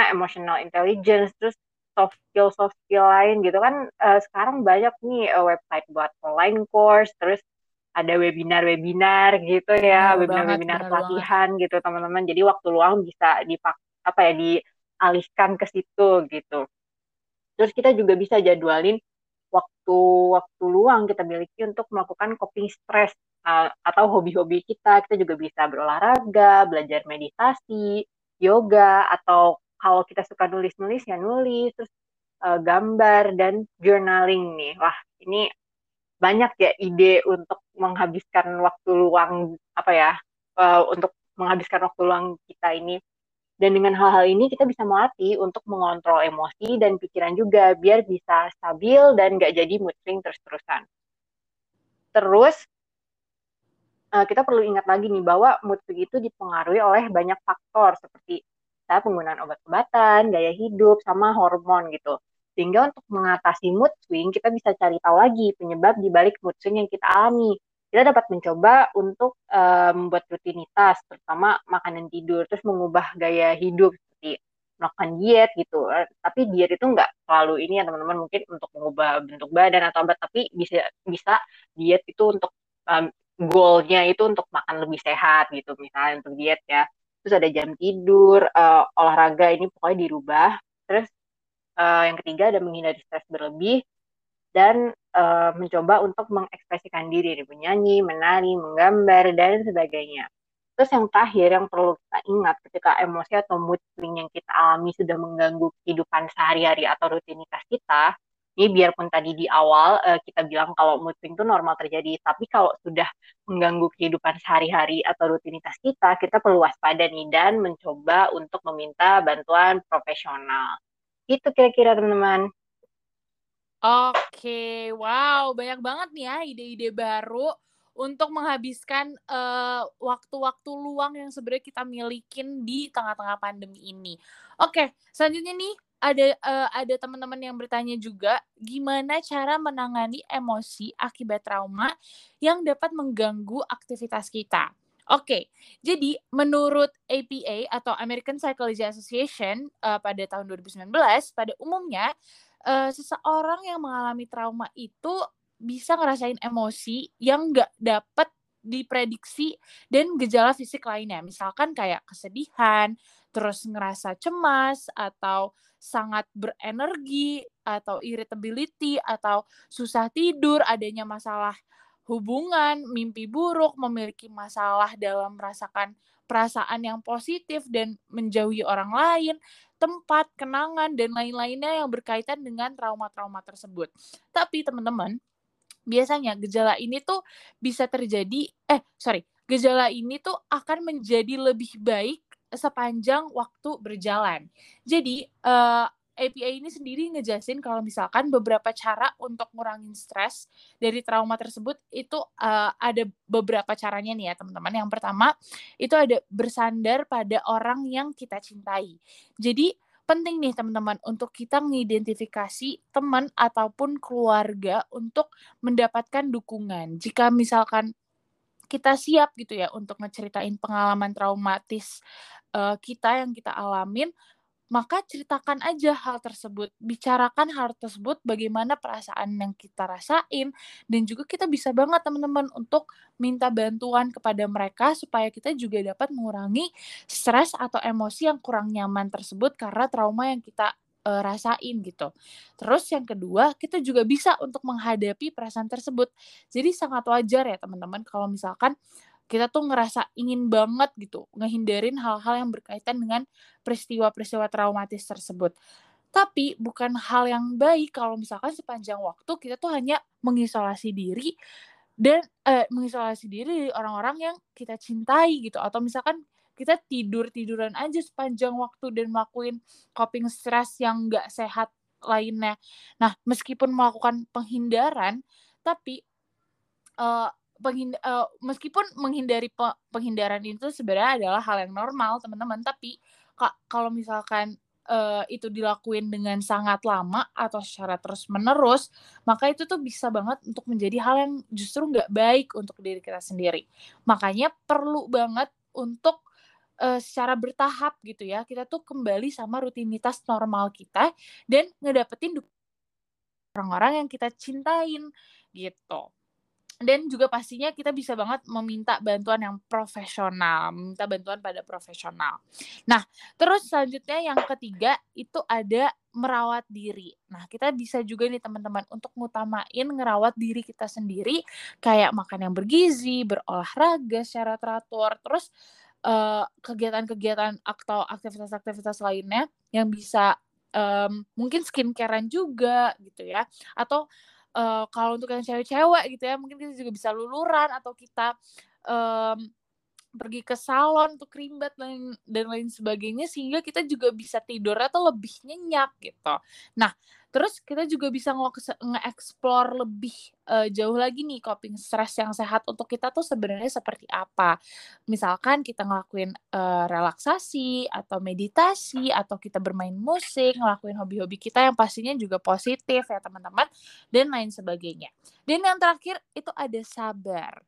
emotional intelligence terus soft skill soft skill lain gitu kan. Uh, sekarang banyak nih uh, website buat online course terus ada webinar-webinar gitu ya, webinar-webinar pelatihan banget. gitu teman-teman. Jadi waktu luang bisa dipak apa ya dialihkan ke situ gitu. Terus kita juga bisa jadwalin waktu-waktu luang kita miliki untuk melakukan coping stress uh, atau hobi-hobi kita. Kita juga bisa berolahraga, belajar meditasi, yoga atau kalau kita suka nulis-nulis ya nulis, terus uh, gambar dan journaling nih. Wah, ini banyak ya ide untuk menghabiskan waktu luang apa ya uh, untuk menghabiskan waktu luang kita ini dan dengan hal-hal ini kita bisa melatih untuk mengontrol emosi dan pikiran juga biar bisa stabil dan nggak jadi mood swing terus-terusan. Terus uh, kita perlu ingat lagi nih bahwa mood swing itu dipengaruhi oleh banyak faktor seperti penggunaan obat-obatan, gaya hidup, sama hormon gitu. Sehingga untuk mengatasi mood swing, kita bisa cari tahu lagi penyebab di balik mood swing yang kita alami. Kita dapat mencoba untuk uh, membuat rutinitas, terutama makan dan tidur, terus mengubah gaya hidup seperti melakukan diet gitu. Tapi diet itu nggak selalu ini ya teman-teman, mungkin untuk mengubah bentuk badan atau apa, tapi bisa bisa diet itu untuk um, goalnya itu untuk makan lebih sehat gitu, misalnya untuk diet ya. Terus ada jam tidur, uh, olahraga ini pokoknya dirubah. Terus uh, yang ketiga ada menghindari stres berlebih dan uh, mencoba untuk mengekspresikan diri, menyanyi, menari, menggambar dan sebagainya. Terus yang terakhir yang perlu kita ingat ketika emosi atau mood swing yang kita alami sudah mengganggu kehidupan sehari-hari atau rutinitas kita, ini biarpun tadi di awal uh, kita bilang kalau mood swing itu normal terjadi, tapi kalau sudah mengganggu kehidupan sehari-hari atau rutinitas kita, kita perlu waspada nih dan mencoba untuk meminta bantuan profesional. Itu kira-kira teman-teman. Oke, wow, banyak banget nih ya ide-ide baru untuk menghabiskan eh, waktu-waktu luang yang sebenarnya kita milikin di tengah-tengah pandemi ini. Oke, selanjutnya nih ada uh, ada teman-teman yang bertanya juga gimana cara menangani emosi akibat trauma yang dapat mengganggu aktivitas kita. Oke, jadi menurut APA atau American Psychology Association uh, pada tahun 2019, pada umumnya uh, seseorang yang mengalami trauma itu bisa ngerasain emosi yang nggak dapat diprediksi dan gejala fisik lainnya, misalkan kayak kesedihan, terus ngerasa cemas atau sangat berenergi atau irritability atau susah tidur, adanya masalah hubungan, mimpi buruk, memiliki masalah dalam merasakan perasaan yang positif dan menjauhi orang lain, tempat, kenangan, dan lain-lainnya yang berkaitan dengan trauma-trauma tersebut. Tapi teman-teman, biasanya gejala ini tuh bisa terjadi, eh sorry, gejala ini tuh akan menjadi lebih baik sepanjang waktu berjalan. Jadi, uh, APA ini sendiri ngejelasin kalau misalkan beberapa cara untuk ngurangin stres dari trauma tersebut itu uh, ada beberapa caranya nih ya teman-teman. Yang pertama itu ada bersandar pada orang yang kita cintai. Jadi penting nih teman-teman untuk kita mengidentifikasi teman ataupun keluarga untuk mendapatkan dukungan. Jika misalkan kita siap gitu ya untuk ngeceritain pengalaman traumatis uh, kita yang kita alamin, maka ceritakan aja hal tersebut, bicarakan hal tersebut, bagaimana perasaan yang kita rasain, dan juga kita bisa banget teman-teman untuk minta bantuan kepada mereka supaya kita juga dapat mengurangi stres atau emosi yang kurang nyaman tersebut karena trauma yang kita uh, rasain gitu. Terus yang kedua, kita juga bisa untuk menghadapi perasaan tersebut. Jadi sangat wajar ya teman-teman kalau misalkan kita tuh ngerasa ingin banget gitu ngehindarin hal-hal yang berkaitan dengan peristiwa-peristiwa traumatis tersebut. Tapi bukan hal yang baik kalau misalkan sepanjang waktu kita tuh hanya mengisolasi diri dan eh, mengisolasi diri orang-orang yang kita cintai gitu atau misalkan kita tidur tiduran aja sepanjang waktu dan melakukan coping stress yang nggak sehat lainnya. Nah meskipun melakukan penghindaran tapi uh, penghind uh, meskipun menghindari pe penghindaran itu sebenarnya adalah hal yang normal teman-teman. Tapi kalau misalkan uh, itu dilakuin dengan sangat lama atau secara terus menerus maka itu tuh bisa banget untuk menjadi hal yang justru nggak baik untuk diri kita sendiri. Makanya perlu banget untuk uh, secara bertahap gitu ya kita tuh kembali sama rutinitas normal kita dan ngedapetin orang-orang yang kita cintain gitu dan juga pastinya kita bisa banget meminta bantuan yang profesional, meminta bantuan pada profesional. Nah, terus selanjutnya yang ketiga itu ada merawat diri. Nah, kita bisa juga nih teman-teman untuk ngutamain ngerawat diri kita sendiri kayak makan yang bergizi, berolahraga secara teratur, terus kegiatan kegiatan-kegiatan atau aktivitas-aktivitas lainnya yang bisa um, mungkin skincarean juga gitu ya atau uh, kalau untuk yang cewek-cewek gitu ya mungkin kita juga bisa luluran atau kita um, pergi ke salon untuk krimbat dan dan lain sebagainya sehingga kita juga bisa tidur atau lebih nyenyak gitu. Nah, Terus kita juga bisa nge-explore lebih uh, jauh lagi nih coping stress yang sehat untuk kita tuh sebenarnya seperti apa. Misalkan kita ngelakuin uh, relaksasi atau meditasi atau kita bermain musik, ngelakuin hobi-hobi kita yang pastinya juga positif ya teman-teman dan lain sebagainya. Dan yang terakhir itu ada sabar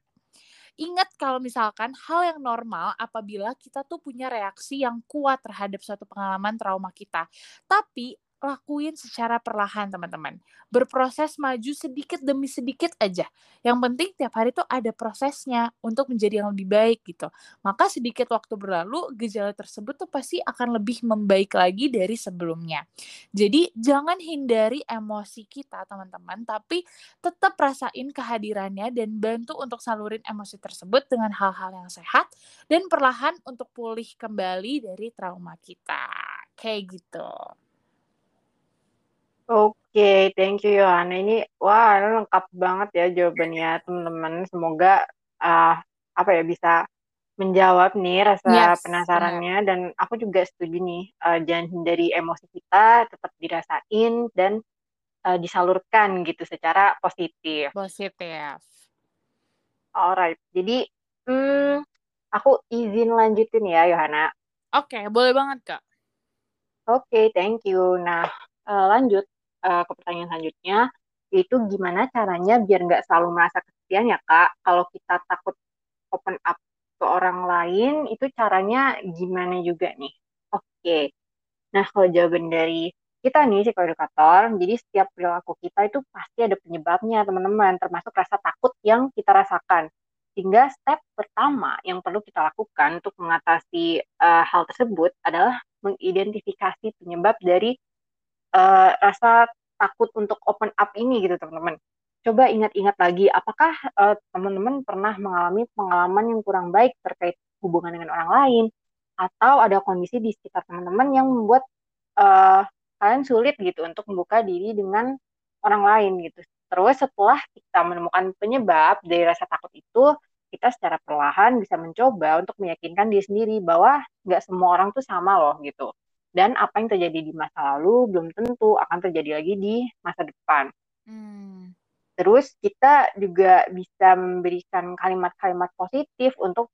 ingat kalau misalkan hal yang normal apabila kita tuh punya reaksi yang kuat terhadap suatu pengalaman trauma kita. Tapi lakuin secara perlahan teman-teman. Berproses maju sedikit demi sedikit aja. Yang penting tiap hari tuh ada prosesnya untuk menjadi yang lebih baik gitu. Maka sedikit waktu berlalu gejala tersebut tuh pasti akan lebih membaik lagi dari sebelumnya. Jadi jangan hindari emosi kita teman-teman, tapi tetap rasain kehadirannya dan bantu untuk salurin emosi tersebut dengan hal-hal yang sehat dan perlahan untuk pulih kembali dari trauma kita. Kayak gitu. Oke, thank you Yohana. Ini wah lengkap banget ya jawabannya teman-teman. Semoga uh, apa ya bisa menjawab nih rasa yes, penasarannya benar. dan aku juga setuju nih uh, jangan hindari emosi kita tetap dirasain dan uh, disalurkan gitu secara positif. Positif. Alright, jadi hmm, aku izin lanjutin ya Yohana. Oke, okay, boleh banget kak. Oke, okay, thank you. Nah, uh, lanjut uh, ke pertanyaan selanjutnya, itu gimana caranya biar nggak selalu merasa kesepian ya kak? Kalau kita takut open up ke orang lain, itu caranya gimana juga nih? Oke, okay. nah kalau jawaban dari kita nih psikoedukator, jadi setiap perilaku kita itu pasti ada penyebabnya teman-teman, termasuk rasa takut yang kita rasakan. Sehingga step pertama yang perlu kita lakukan untuk mengatasi uh, hal tersebut adalah mengidentifikasi penyebab dari uh, rasa takut untuk open up ini gitu teman-teman. Coba ingat-ingat lagi, apakah uh, teman-teman pernah mengalami pengalaman yang kurang baik terkait hubungan dengan orang lain, atau ada kondisi di sekitar teman-teman yang membuat uh, kalian sulit gitu untuk membuka diri dengan orang lain gitu. Terus setelah kita menemukan penyebab dari rasa takut itu, kita secara perlahan bisa mencoba untuk meyakinkan diri sendiri bahwa nggak semua orang tuh sama loh gitu dan apa yang terjadi di masa lalu belum tentu akan terjadi lagi di masa depan. Hmm. Terus kita juga bisa memberikan kalimat-kalimat positif untuk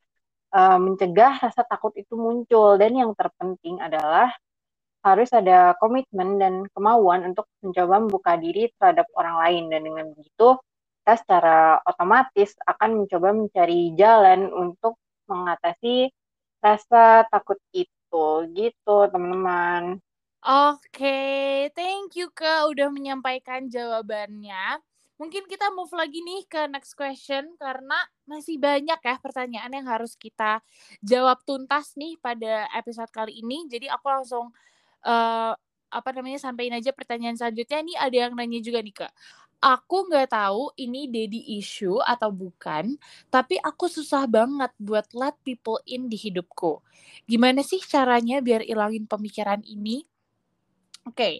uh, mencegah rasa takut itu muncul dan yang terpenting adalah harus ada komitmen dan kemauan untuk mencoba membuka diri terhadap orang lain dan dengan begitu kita secara otomatis akan mencoba mencari jalan untuk mengatasi rasa takut itu gitu teman-teman. Oke, thank you Kak udah menyampaikan jawabannya. Mungkin kita move lagi nih ke next question karena masih banyak ya pertanyaan yang harus kita jawab tuntas nih pada episode kali ini. Jadi aku langsung uh, apa namanya sampaikan aja pertanyaan selanjutnya. Ini ada yang nanya juga nih Kak aku nggak tahu ini daddy issue atau bukan, tapi aku susah banget buat let people in di hidupku. Gimana sih caranya biar ilangin pemikiran ini? Oke, okay.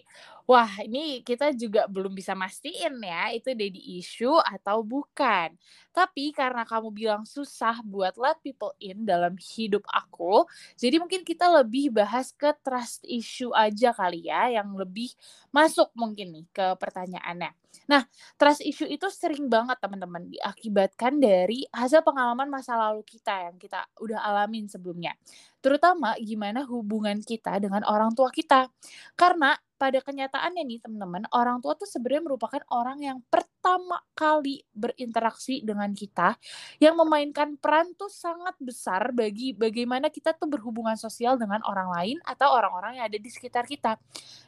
Wah ini kita juga belum bisa mastiin ya itu daddy issue atau bukan. Tapi karena kamu bilang susah buat let people in dalam hidup aku, jadi mungkin kita lebih bahas ke trust issue aja kali ya, yang lebih masuk mungkin nih ke pertanyaannya. Nah, trust issue itu sering banget teman-teman diakibatkan dari hasil pengalaman masa lalu kita yang kita udah alamin sebelumnya. Terutama gimana hubungan kita dengan orang tua kita. Karena pada kenyataannya nih teman-teman, orang tua tuh sebenarnya merupakan orang yang pertama kali berinteraksi dengan kita yang memainkan peran tuh sangat besar bagi bagaimana kita tuh berhubungan sosial dengan orang lain atau orang-orang yang ada di sekitar kita.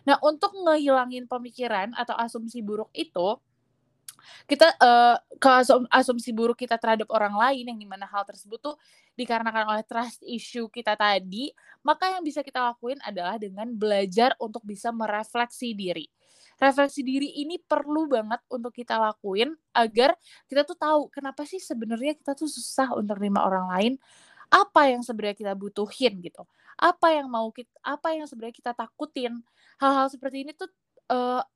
Nah, untuk ngehilangin pemikiran atau asumsi buruk itu, kita uh, ke asumsi buruk kita terhadap orang lain yang di mana hal tersebut tuh dikarenakan oleh trust issue kita tadi, maka yang bisa kita lakuin adalah dengan belajar untuk bisa merefleksi diri. Refleksi diri ini perlu banget untuk kita lakuin agar kita tuh tahu kenapa sih sebenarnya kita tuh susah untuk terima orang lain, apa yang sebenarnya kita butuhin gitu, apa yang mau kita, apa yang sebenarnya kita takutin. Hal-hal seperti ini tuh uh,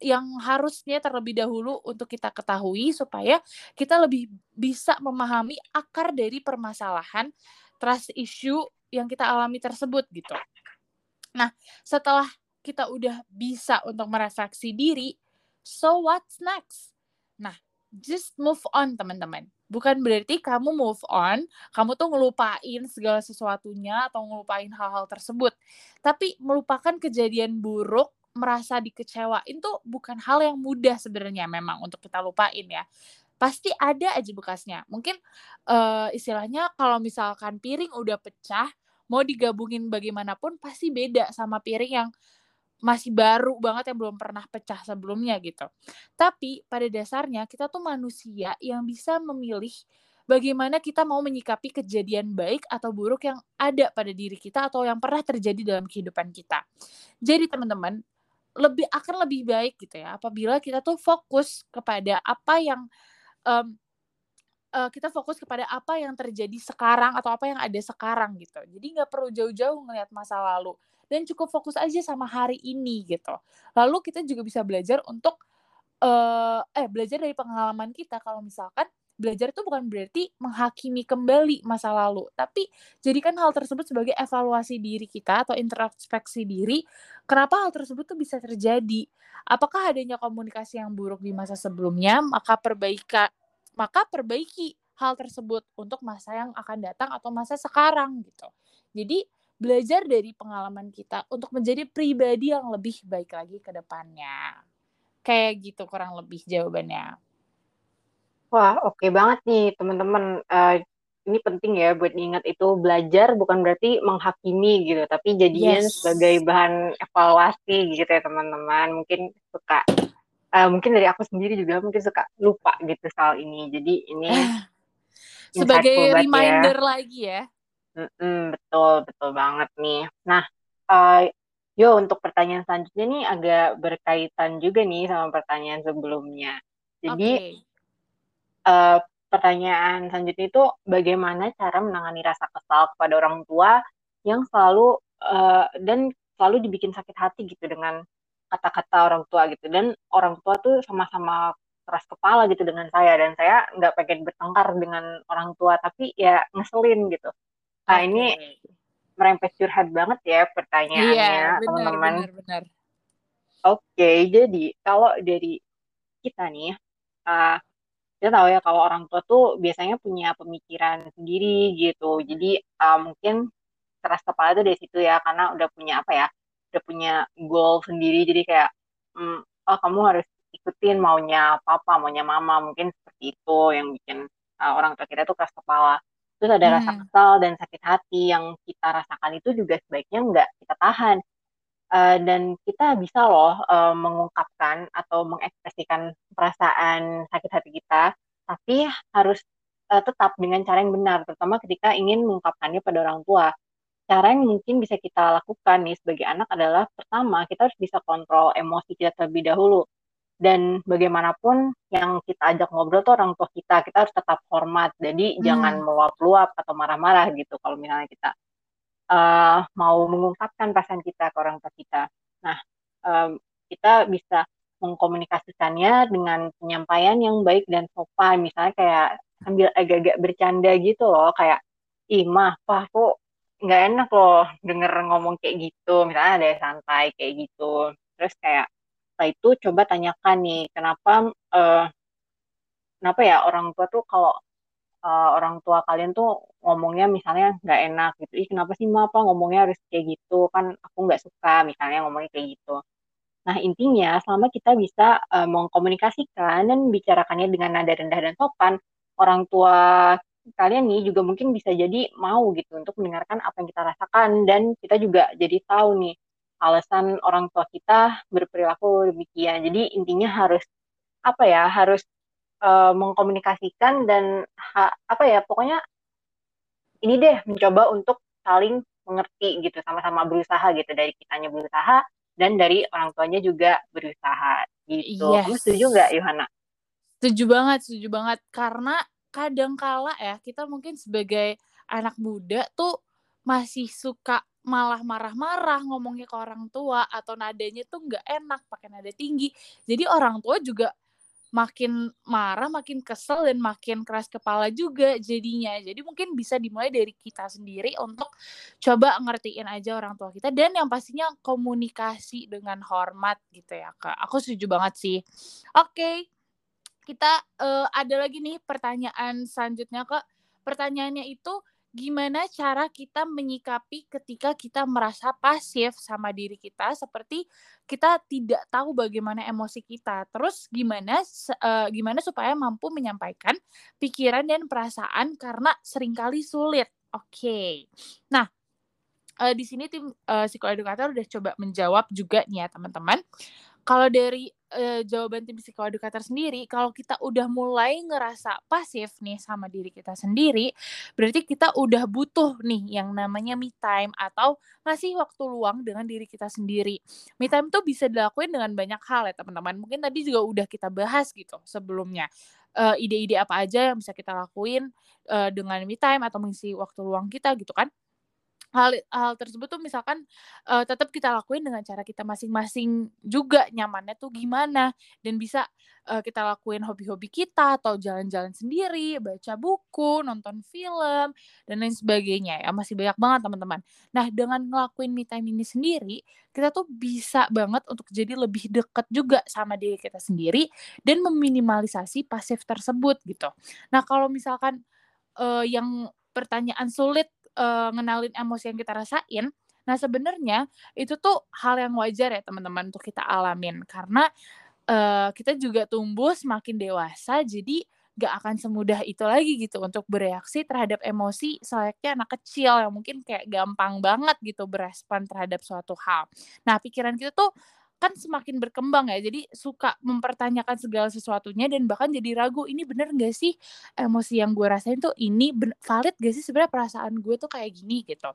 yang harusnya terlebih dahulu untuk kita ketahui supaya kita lebih bisa memahami akar dari permasalahan trust issue yang kita alami tersebut gitu. Nah, setelah kita udah bisa untuk merefleksi diri, so what's next? Nah, just move on teman-teman. Bukan berarti kamu move on, kamu tuh ngelupain segala sesuatunya atau ngelupain hal-hal tersebut. Tapi melupakan kejadian buruk, merasa dikecewain tuh bukan hal yang mudah sebenarnya memang untuk kita lupain ya. Pasti ada aja bekasnya. Mungkin uh, istilahnya kalau misalkan piring udah pecah, mau digabungin bagaimanapun pasti beda sama piring yang masih baru banget yang belum pernah pecah sebelumnya gitu. Tapi pada dasarnya kita tuh manusia yang bisa memilih bagaimana kita mau menyikapi kejadian baik atau buruk yang ada pada diri kita atau yang pernah terjadi dalam kehidupan kita. Jadi teman-teman, lebih akan lebih baik gitu ya apabila kita tuh fokus kepada apa yang um, uh, kita fokus kepada apa yang terjadi sekarang atau apa yang ada sekarang gitu. Jadi nggak perlu jauh-jauh ngelihat masa lalu dan cukup fokus aja sama hari ini gitu. Lalu kita juga bisa belajar untuk uh, eh belajar dari pengalaman kita kalau misalkan belajar itu bukan berarti menghakimi kembali masa lalu, tapi jadikan hal tersebut sebagai evaluasi diri kita atau introspeksi diri. Kenapa hal tersebut tuh bisa terjadi? Apakah adanya komunikasi yang buruk di masa sebelumnya? Maka perbaikan maka perbaiki hal tersebut untuk masa yang akan datang atau masa sekarang gitu. Jadi belajar dari pengalaman kita untuk menjadi pribadi yang lebih baik lagi ke depannya. Kayak gitu kurang lebih jawabannya. Wah, oke okay banget nih teman-teman. Uh, ini penting ya buat diingat itu belajar bukan berarti menghakimi gitu, tapi jadinya yes. sebagai bahan evaluasi gitu ya teman-teman. Mungkin suka, uh, mungkin dari aku sendiri juga mungkin suka lupa gitu soal ini. Jadi ini sebagai ya. reminder ya. lagi ya. Mm-mm, betul, betul banget nih. Nah, uh, yo untuk pertanyaan selanjutnya nih agak berkaitan juga nih sama pertanyaan sebelumnya. Jadi, okay. Uh, pertanyaan selanjutnya itu bagaimana cara menangani rasa kesal kepada orang tua yang selalu uh, dan selalu dibikin sakit hati gitu dengan kata-kata orang tua gitu dan orang tua tuh sama-sama keras kepala gitu dengan saya dan saya nggak pengen bertengkar dengan orang tua tapi ya ngeselin gitu Nah, okay. ini merempet curhat banget ya pertanyaannya, iya, teman-teman. Oke, jadi kalau dari kita nih, uh, kita tahu ya kalau orang tua tuh biasanya punya pemikiran sendiri gitu. Jadi uh, mungkin keras kepala itu dari situ ya, karena udah punya apa ya, udah punya goal sendiri. Jadi kayak, mm, oh kamu harus ikutin maunya papa, maunya mama, mungkin seperti itu yang bikin uh, orang tua kita tuh keras kepala terus ada hmm. rasa kesal dan sakit hati yang kita rasakan itu juga sebaiknya nggak kita tahan uh, dan kita bisa loh uh, mengungkapkan atau mengekspresikan perasaan sakit hati kita tapi harus uh, tetap dengan cara yang benar terutama ketika ingin mengungkapkannya pada orang tua. Cara yang mungkin bisa kita lakukan nih sebagai anak adalah pertama kita harus bisa kontrol emosi kita terlebih dahulu. Dan bagaimanapun yang kita ajak ngobrol tuh orang tua kita kita harus tetap hormat. Jadi hmm. jangan meluap-luap atau marah-marah gitu kalau misalnya kita uh, mau mengungkapkan perasaan kita ke orang tua kita. Nah um, kita bisa mengkomunikasikannya dengan penyampaian yang baik dan sopan. Misalnya kayak sambil agak-agak bercanda gitu loh kayak ih mah pak kok nggak enak loh denger ngomong kayak gitu. Misalnya ada santai kayak gitu. Terus kayak setelah itu coba tanyakan nih kenapa uh, kenapa ya orang tua tuh kalau uh, orang tua kalian tuh ngomongnya misalnya nggak enak gitu. Ih kenapa sih ma? Apa ngomongnya harus kayak gitu? Kan aku nggak suka misalnya ngomongnya kayak gitu. Nah intinya selama kita bisa uh, mengkomunikasikan dan bicarakannya dengan nada rendah dan sopan orang tua kalian nih juga mungkin bisa jadi mau gitu untuk mendengarkan apa yang kita rasakan dan kita juga jadi tahu nih alasan orang tua kita berperilaku demikian. Jadi intinya harus apa ya, harus uh, mengkomunikasikan dan ha, apa ya, pokoknya ini deh mencoba untuk saling mengerti gitu, sama-sama berusaha gitu dari kitanya berusaha dan dari orang tuanya juga berusaha gitu. Yes. Kamu setuju nggak, Yohana? Setuju banget, setuju banget. Karena kadang kala ya kita mungkin sebagai anak muda tuh masih suka malah marah-marah ngomongnya ke orang tua atau nadanya tuh nggak enak pakai nada tinggi jadi orang tua juga makin marah, makin kesel dan makin keras kepala juga jadinya. Jadi mungkin bisa dimulai dari kita sendiri untuk coba ngertiin aja orang tua kita dan yang pastinya komunikasi dengan hormat gitu ya kak. Aku setuju banget sih. Oke, okay. kita uh, ada lagi nih pertanyaan selanjutnya kak. Pertanyaannya itu gimana cara kita menyikapi ketika kita merasa pasif sama diri kita seperti kita tidak tahu bagaimana emosi kita. Terus gimana uh, gimana supaya mampu menyampaikan pikiran dan perasaan karena sering kali sulit. Oke. Okay. Nah, uh, di sini tim uh, psikoedukator udah coba menjawab juga nih ya teman-teman. Kalau dari uh, jawaban tim psikoedukator sendiri, kalau kita udah mulai ngerasa pasif nih sama diri kita sendiri, berarti kita udah butuh nih yang namanya me time atau ngasih waktu luang dengan diri kita sendiri. Me time tuh bisa dilakuin dengan banyak hal ya teman-teman. Mungkin tadi juga udah kita bahas gitu sebelumnya. ide-ide uh, apa aja yang bisa kita lakuin uh, dengan me time atau mengisi waktu luang kita gitu kan hal hal tersebut tuh misalkan uh, tetap kita lakuin dengan cara kita masing-masing juga nyamannya tuh gimana dan bisa uh, kita lakuin hobi-hobi kita atau jalan-jalan sendiri, baca buku, nonton film dan lain sebagainya ya masih banyak banget teman-teman. Nah dengan ngelakuin me time ini sendiri kita tuh bisa banget untuk jadi lebih dekat juga sama diri kita sendiri dan meminimalisasi pasif tersebut gitu. Nah kalau misalkan uh, yang pertanyaan sulit uh, ngenalin emosi yang kita rasain, nah sebenarnya itu tuh hal yang wajar ya teman-teman untuk kita alamin karena uh, kita juga tumbuh semakin dewasa, jadi gak akan semudah itu lagi gitu untuk bereaksi terhadap emosi selayaknya anak kecil yang mungkin kayak gampang banget gitu berespon terhadap suatu hal. Nah pikiran kita tuh kan semakin berkembang ya jadi suka mempertanyakan segala sesuatunya dan bahkan jadi ragu ini bener gak sih emosi yang gue rasain tuh ini valid gak sih sebenarnya perasaan gue tuh kayak gini gitu.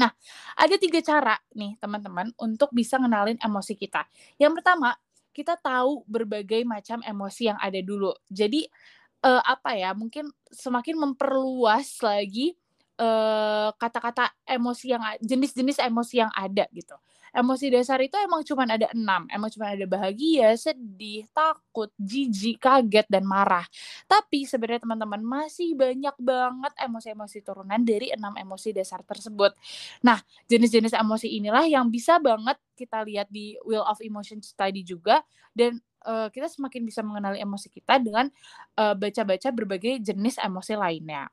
Nah ada tiga cara nih teman-teman untuk bisa ngenalin emosi kita. Yang pertama kita tahu berbagai macam emosi yang ada dulu. Jadi uh, apa ya mungkin semakin memperluas lagi kata kata-kata emosi yang jenis-jenis emosi yang ada gitu emosi dasar itu emang cuma ada enam emang cuma ada bahagia sedih takut jijik kaget dan marah. Tapi sebenarnya teman-teman masih banyak banget emosi-emosi turunan dari enam emosi dasar tersebut. Nah jenis-jenis emosi inilah yang bisa banget kita lihat di Wheel of Emotion Study juga. Dan uh, kita semakin bisa mengenali emosi kita dengan baca baca-baca berbagai jenis emosi lainnya.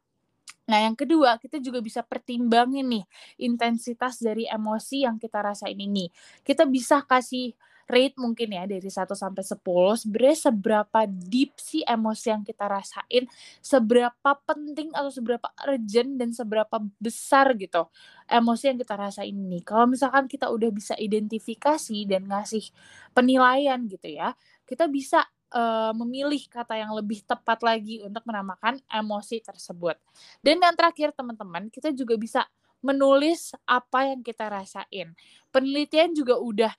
Nah, yang kedua, kita juga bisa pertimbangin nih intensitas dari emosi yang kita rasain ini. Kita bisa kasih rate mungkin ya dari 1 sampai 10 sebenarnya seberapa deep sih emosi yang kita rasain, seberapa penting atau seberapa urgent dan seberapa besar gitu emosi yang kita rasain ini. Kalau misalkan kita udah bisa identifikasi dan ngasih penilaian gitu ya, kita bisa uh, memilih kata yang lebih tepat lagi untuk menamakan emosi tersebut. Dan yang terakhir teman-teman, kita juga bisa menulis apa yang kita rasain. Penelitian juga udah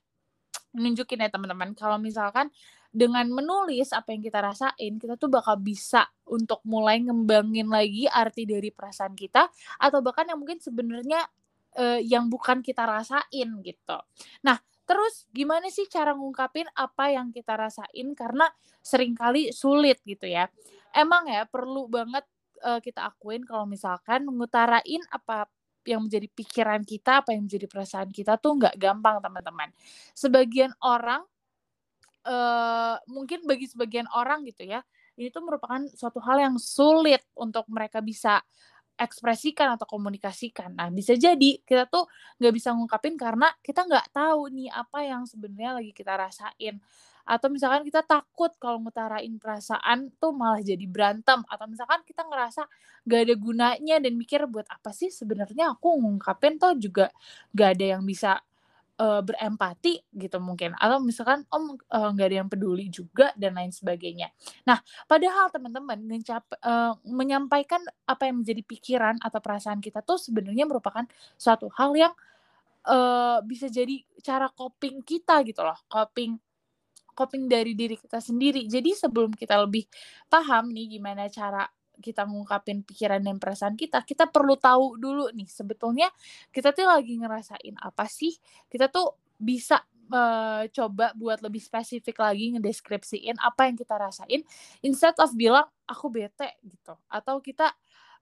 menunjukin ya teman-teman, kalau misalkan dengan menulis apa yang kita rasain, kita tuh bakal bisa untuk mulai ngembangin lagi arti dari perasaan kita atau bahkan yang mungkin sebenarnya uh, yang bukan kita rasain gitu. Nah, Terus gimana sih cara ngungkapin apa yang kita rasain karena sering kali sulit gitu ya. Emang ya perlu banget uh, kita akuin kalau misalkan ngutarain apa yang menjadi pikiran kita, apa yang menjadi perasaan kita tuh nggak gampang teman-teman. Sebagian orang uh, mungkin bagi sebagian orang gitu ya, ini tuh merupakan suatu hal yang sulit untuk mereka bisa ekspresikan atau komunikasikan. Nah, bisa jadi kita tuh nggak bisa ngungkapin karena kita nggak tahu nih apa yang sebenarnya lagi kita rasain. Atau misalkan kita takut kalau ngutarain perasaan tuh malah jadi berantem. Atau misalkan kita ngerasa gak ada gunanya dan mikir buat apa sih sebenarnya aku ngungkapin tuh juga gak ada yang bisa uh, berempati gitu mungkin atau misalkan om uh, nggak ada yang peduli juga dan lain sebagainya. Nah, padahal teman-teman uh, menyampaikan apa yang menjadi pikiran atau perasaan kita tuh sebenarnya merupakan suatu hal yang uh, bisa jadi cara coping kita gitu loh, coping coping dari diri kita sendiri. Jadi sebelum kita lebih paham nih gimana cara kita ngungkapin pikiran dan perasaan kita, kita perlu tahu dulu nih sebetulnya kita tuh lagi ngerasain apa sih? Kita tuh bisa uh, coba buat lebih spesifik lagi ngedeskripsiin apa yang kita rasain instead of bilang aku bete gitu. Atau kita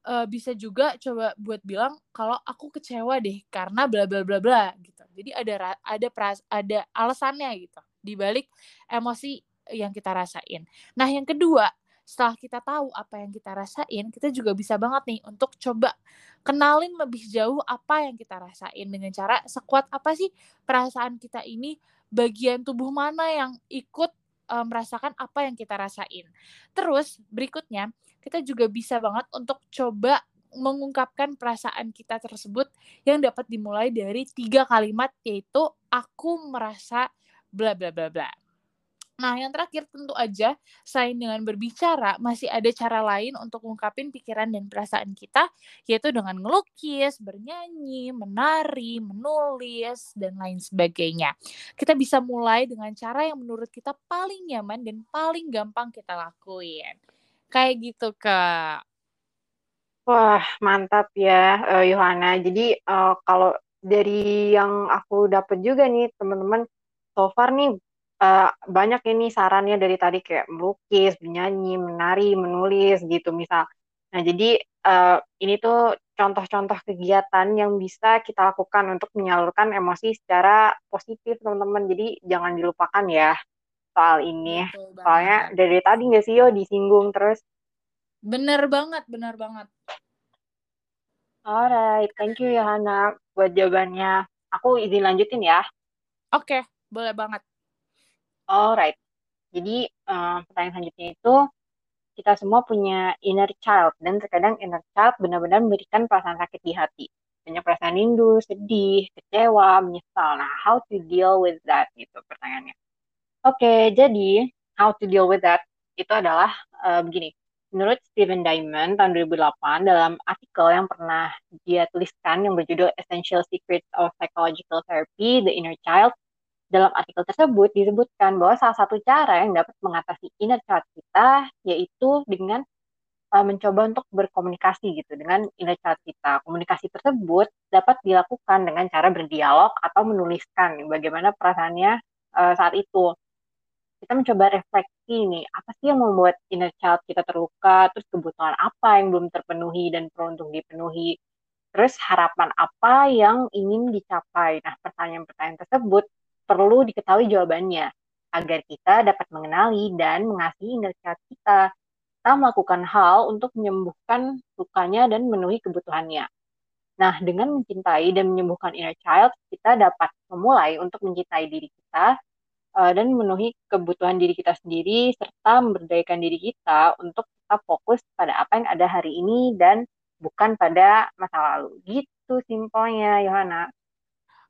uh, bisa juga coba buat bilang kalau aku kecewa deh karena bla bla bla bla gitu. Jadi ada ada pras ada alasannya gitu di balik emosi yang kita rasain. Nah yang kedua setelah kita tahu apa yang kita rasain, kita juga bisa banget nih untuk coba kenalin lebih jauh apa yang kita rasain dengan cara sekuat apa sih perasaan kita ini, bagian tubuh mana yang ikut uh, merasakan apa yang kita rasain. Terus berikutnya, kita juga bisa banget untuk coba mengungkapkan perasaan kita tersebut yang dapat dimulai dari tiga kalimat yaitu aku merasa bla bla bla bla. Nah, yang terakhir tentu aja, selain dengan berbicara, masih ada cara lain untuk mengungkapin pikiran dan perasaan kita, yaitu dengan ngelukis, bernyanyi, menari, menulis, dan lain sebagainya. Kita bisa mulai dengan cara yang menurut kita paling nyaman dan paling gampang kita lakuin. Kayak gitu, Kak. Wah, mantap ya, uh, Yohana. Jadi, uh, kalau dari yang aku dapat juga nih, teman-teman, so far nih uh, banyak ini sarannya dari tadi kayak melukis, menyanyi, menari, menulis gitu misal. Nah jadi uh, ini tuh contoh-contoh kegiatan yang bisa kita lakukan untuk menyalurkan emosi secara positif teman-teman. Jadi jangan dilupakan ya soal ini. Soalnya dari tadi nggak sih yo disinggung terus. Bener banget, bener banget. Alright, thank you Yohana buat jawabannya. Aku izin lanjutin ya. Oke, okay, boleh banget. Alright. Jadi uh, pertanyaan selanjutnya itu kita semua punya inner child dan terkadang inner child benar-benar memberikan perasaan sakit di hati. Banyak perasaan rindu, sedih, kecewa, menyesal. Nah, how to deal with that gitu pertanyaannya. Oke, okay, jadi how to deal with that itu adalah uh, begini. Menurut Steven Diamond tahun 2008 dalam artikel yang pernah dia tuliskan yang berjudul Essential Secrets of Psychological Therapy, The Inner Child, dalam artikel tersebut disebutkan bahwa salah satu cara yang dapat mengatasi inner child kita yaitu dengan uh, mencoba untuk berkomunikasi gitu dengan inner child kita. Komunikasi tersebut dapat dilakukan dengan cara berdialog atau menuliskan bagaimana perasaannya uh, saat itu. Kita mencoba refleksi nih, apa sih yang membuat inner child kita terluka, terus kebutuhan apa yang belum terpenuhi dan perlu untuk dipenuhi, terus harapan apa yang ingin dicapai. Nah, pertanyaan-pertanyaan tersebut perlu diketahui jawabannya agar kita dapat mengenali dan mengasihi inner child kita. Kita melakukan hal untuk menyembuhkan lukanya dan memenuhi kebutuhannya. Nah, dengan mencintai dan menyembuhkan inner child, kita dapat memulai untuk mencintai diri kita uh, dan memenuhi kebutuhan diri kita sendiri serta memberdayakan diri kita untuk tetap fokus pada apa yang ada hari ini dan bukan pada masa lalu. Gitu simpelnya, Yohana.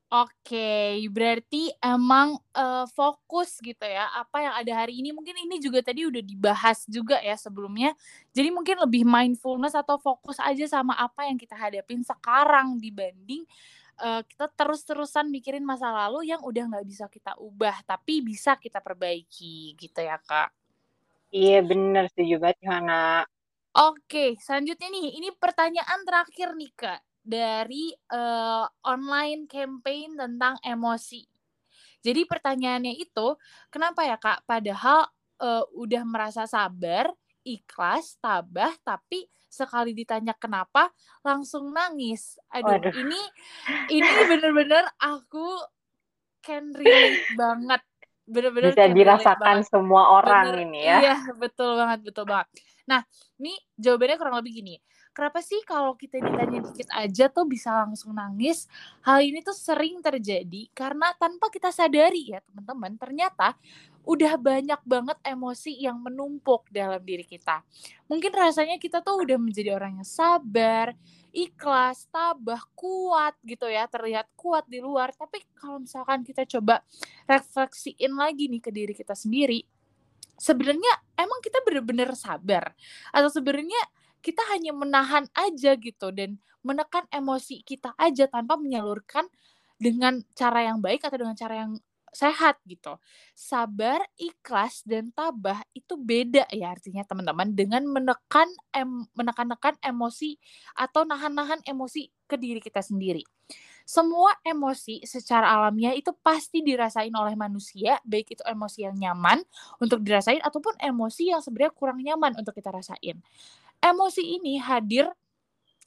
Oke, berarti emang uh, fokus gitu ya apa yang ada hari ini. Mungkin ini juga tadi udah dibahas juga ya sebelumnya. Jadi mungkin lebih mindfulness atau fokus aja sama apa yang kita hadapin sekarang dibanding uh, kita terus-terusan mikirin masa lalu yang udah nggak bisa kita ubah tapi bisa kita perbaiki gitu ya kak. Iya bener setuju banget Yohana. Oke, selanjutnya nih, ini pertanyaan terakhir nih kak dari uh, online campaign tentang emosi. Jadi pertanyaannya itu, kenapa ya Kak? Padahal uh, udah merasa sabar, ikhlas, tabah, tapi sekali ditanya kenapa langsung nangis. Aduh, Waduh. ini ini bener-bener aku can relate banget. Bener-bener bisa dirasakan semua orang Bener, ini ya. Iya, betul banget, betul banget. Nah, ini jawabannya kurang lebih gini kenapa sih kalau kita ditanya dikit aja tuh bisa langsung nangis? Hal ini tuh sering terjadi karena tanpa kita sadari ya teman-teman, ternyata udah banyak banget emosi yang menumpuk dalam diri kita. Mungkin rasanya kita tuh udah menjadi orang yang sabar, ikhlas, tabah, kuat gitu ya, terlihat kuat di luar. Tapi kalau misalkan kita coba refleksiin lagi nih ke diri kita sendiri, sebenarnya emang kita bener-bener sabar atau sebenarnya kita hanya menahan aja gitu dan menekan emosi kita aja tanpa menyalurkan dengan cara yang baik atau dengan cara yang sehat gitu. Sabar, ikhlas dan tabah itu beda ya artinya teman-teman dengan menekan em, menekan-nekan emosi atau nahan-nahan emosi ke diri kita sendiri. Semua emosi secara alamiah itu pasti dirasain oleh manusia, baik itu emosi yang nyaman untuk dirasain ataupun emosi yang sebenarnya kurang nyaman untuk kita rasain. Emosi ini hadir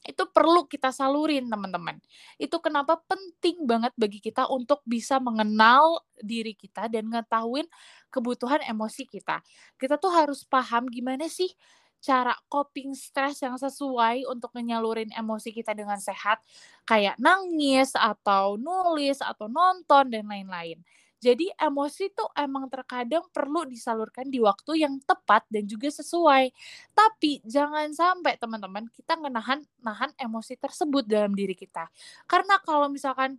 itu perlu kita salurin teman-teman. Itu kenapa penting banget bagi kita untuk bisa mengenal diri kita dan ngetahuin kebutuhan emosi kita. Kita tuh harus paham gimana sih cara coping stress yang sesuai untuk menyalurin emosi kita dengan sehat kayak nangis atau nulis atau nonton dan lain-lain. Jadi emosi tuh emang terkadang perlu disalurkan di waktu yang tepat dan juga sesuai. Tapi jangan sampai teman-teman kita ngenahan nahan emosi tersebut dalam diri kita. Karena kalau misalkan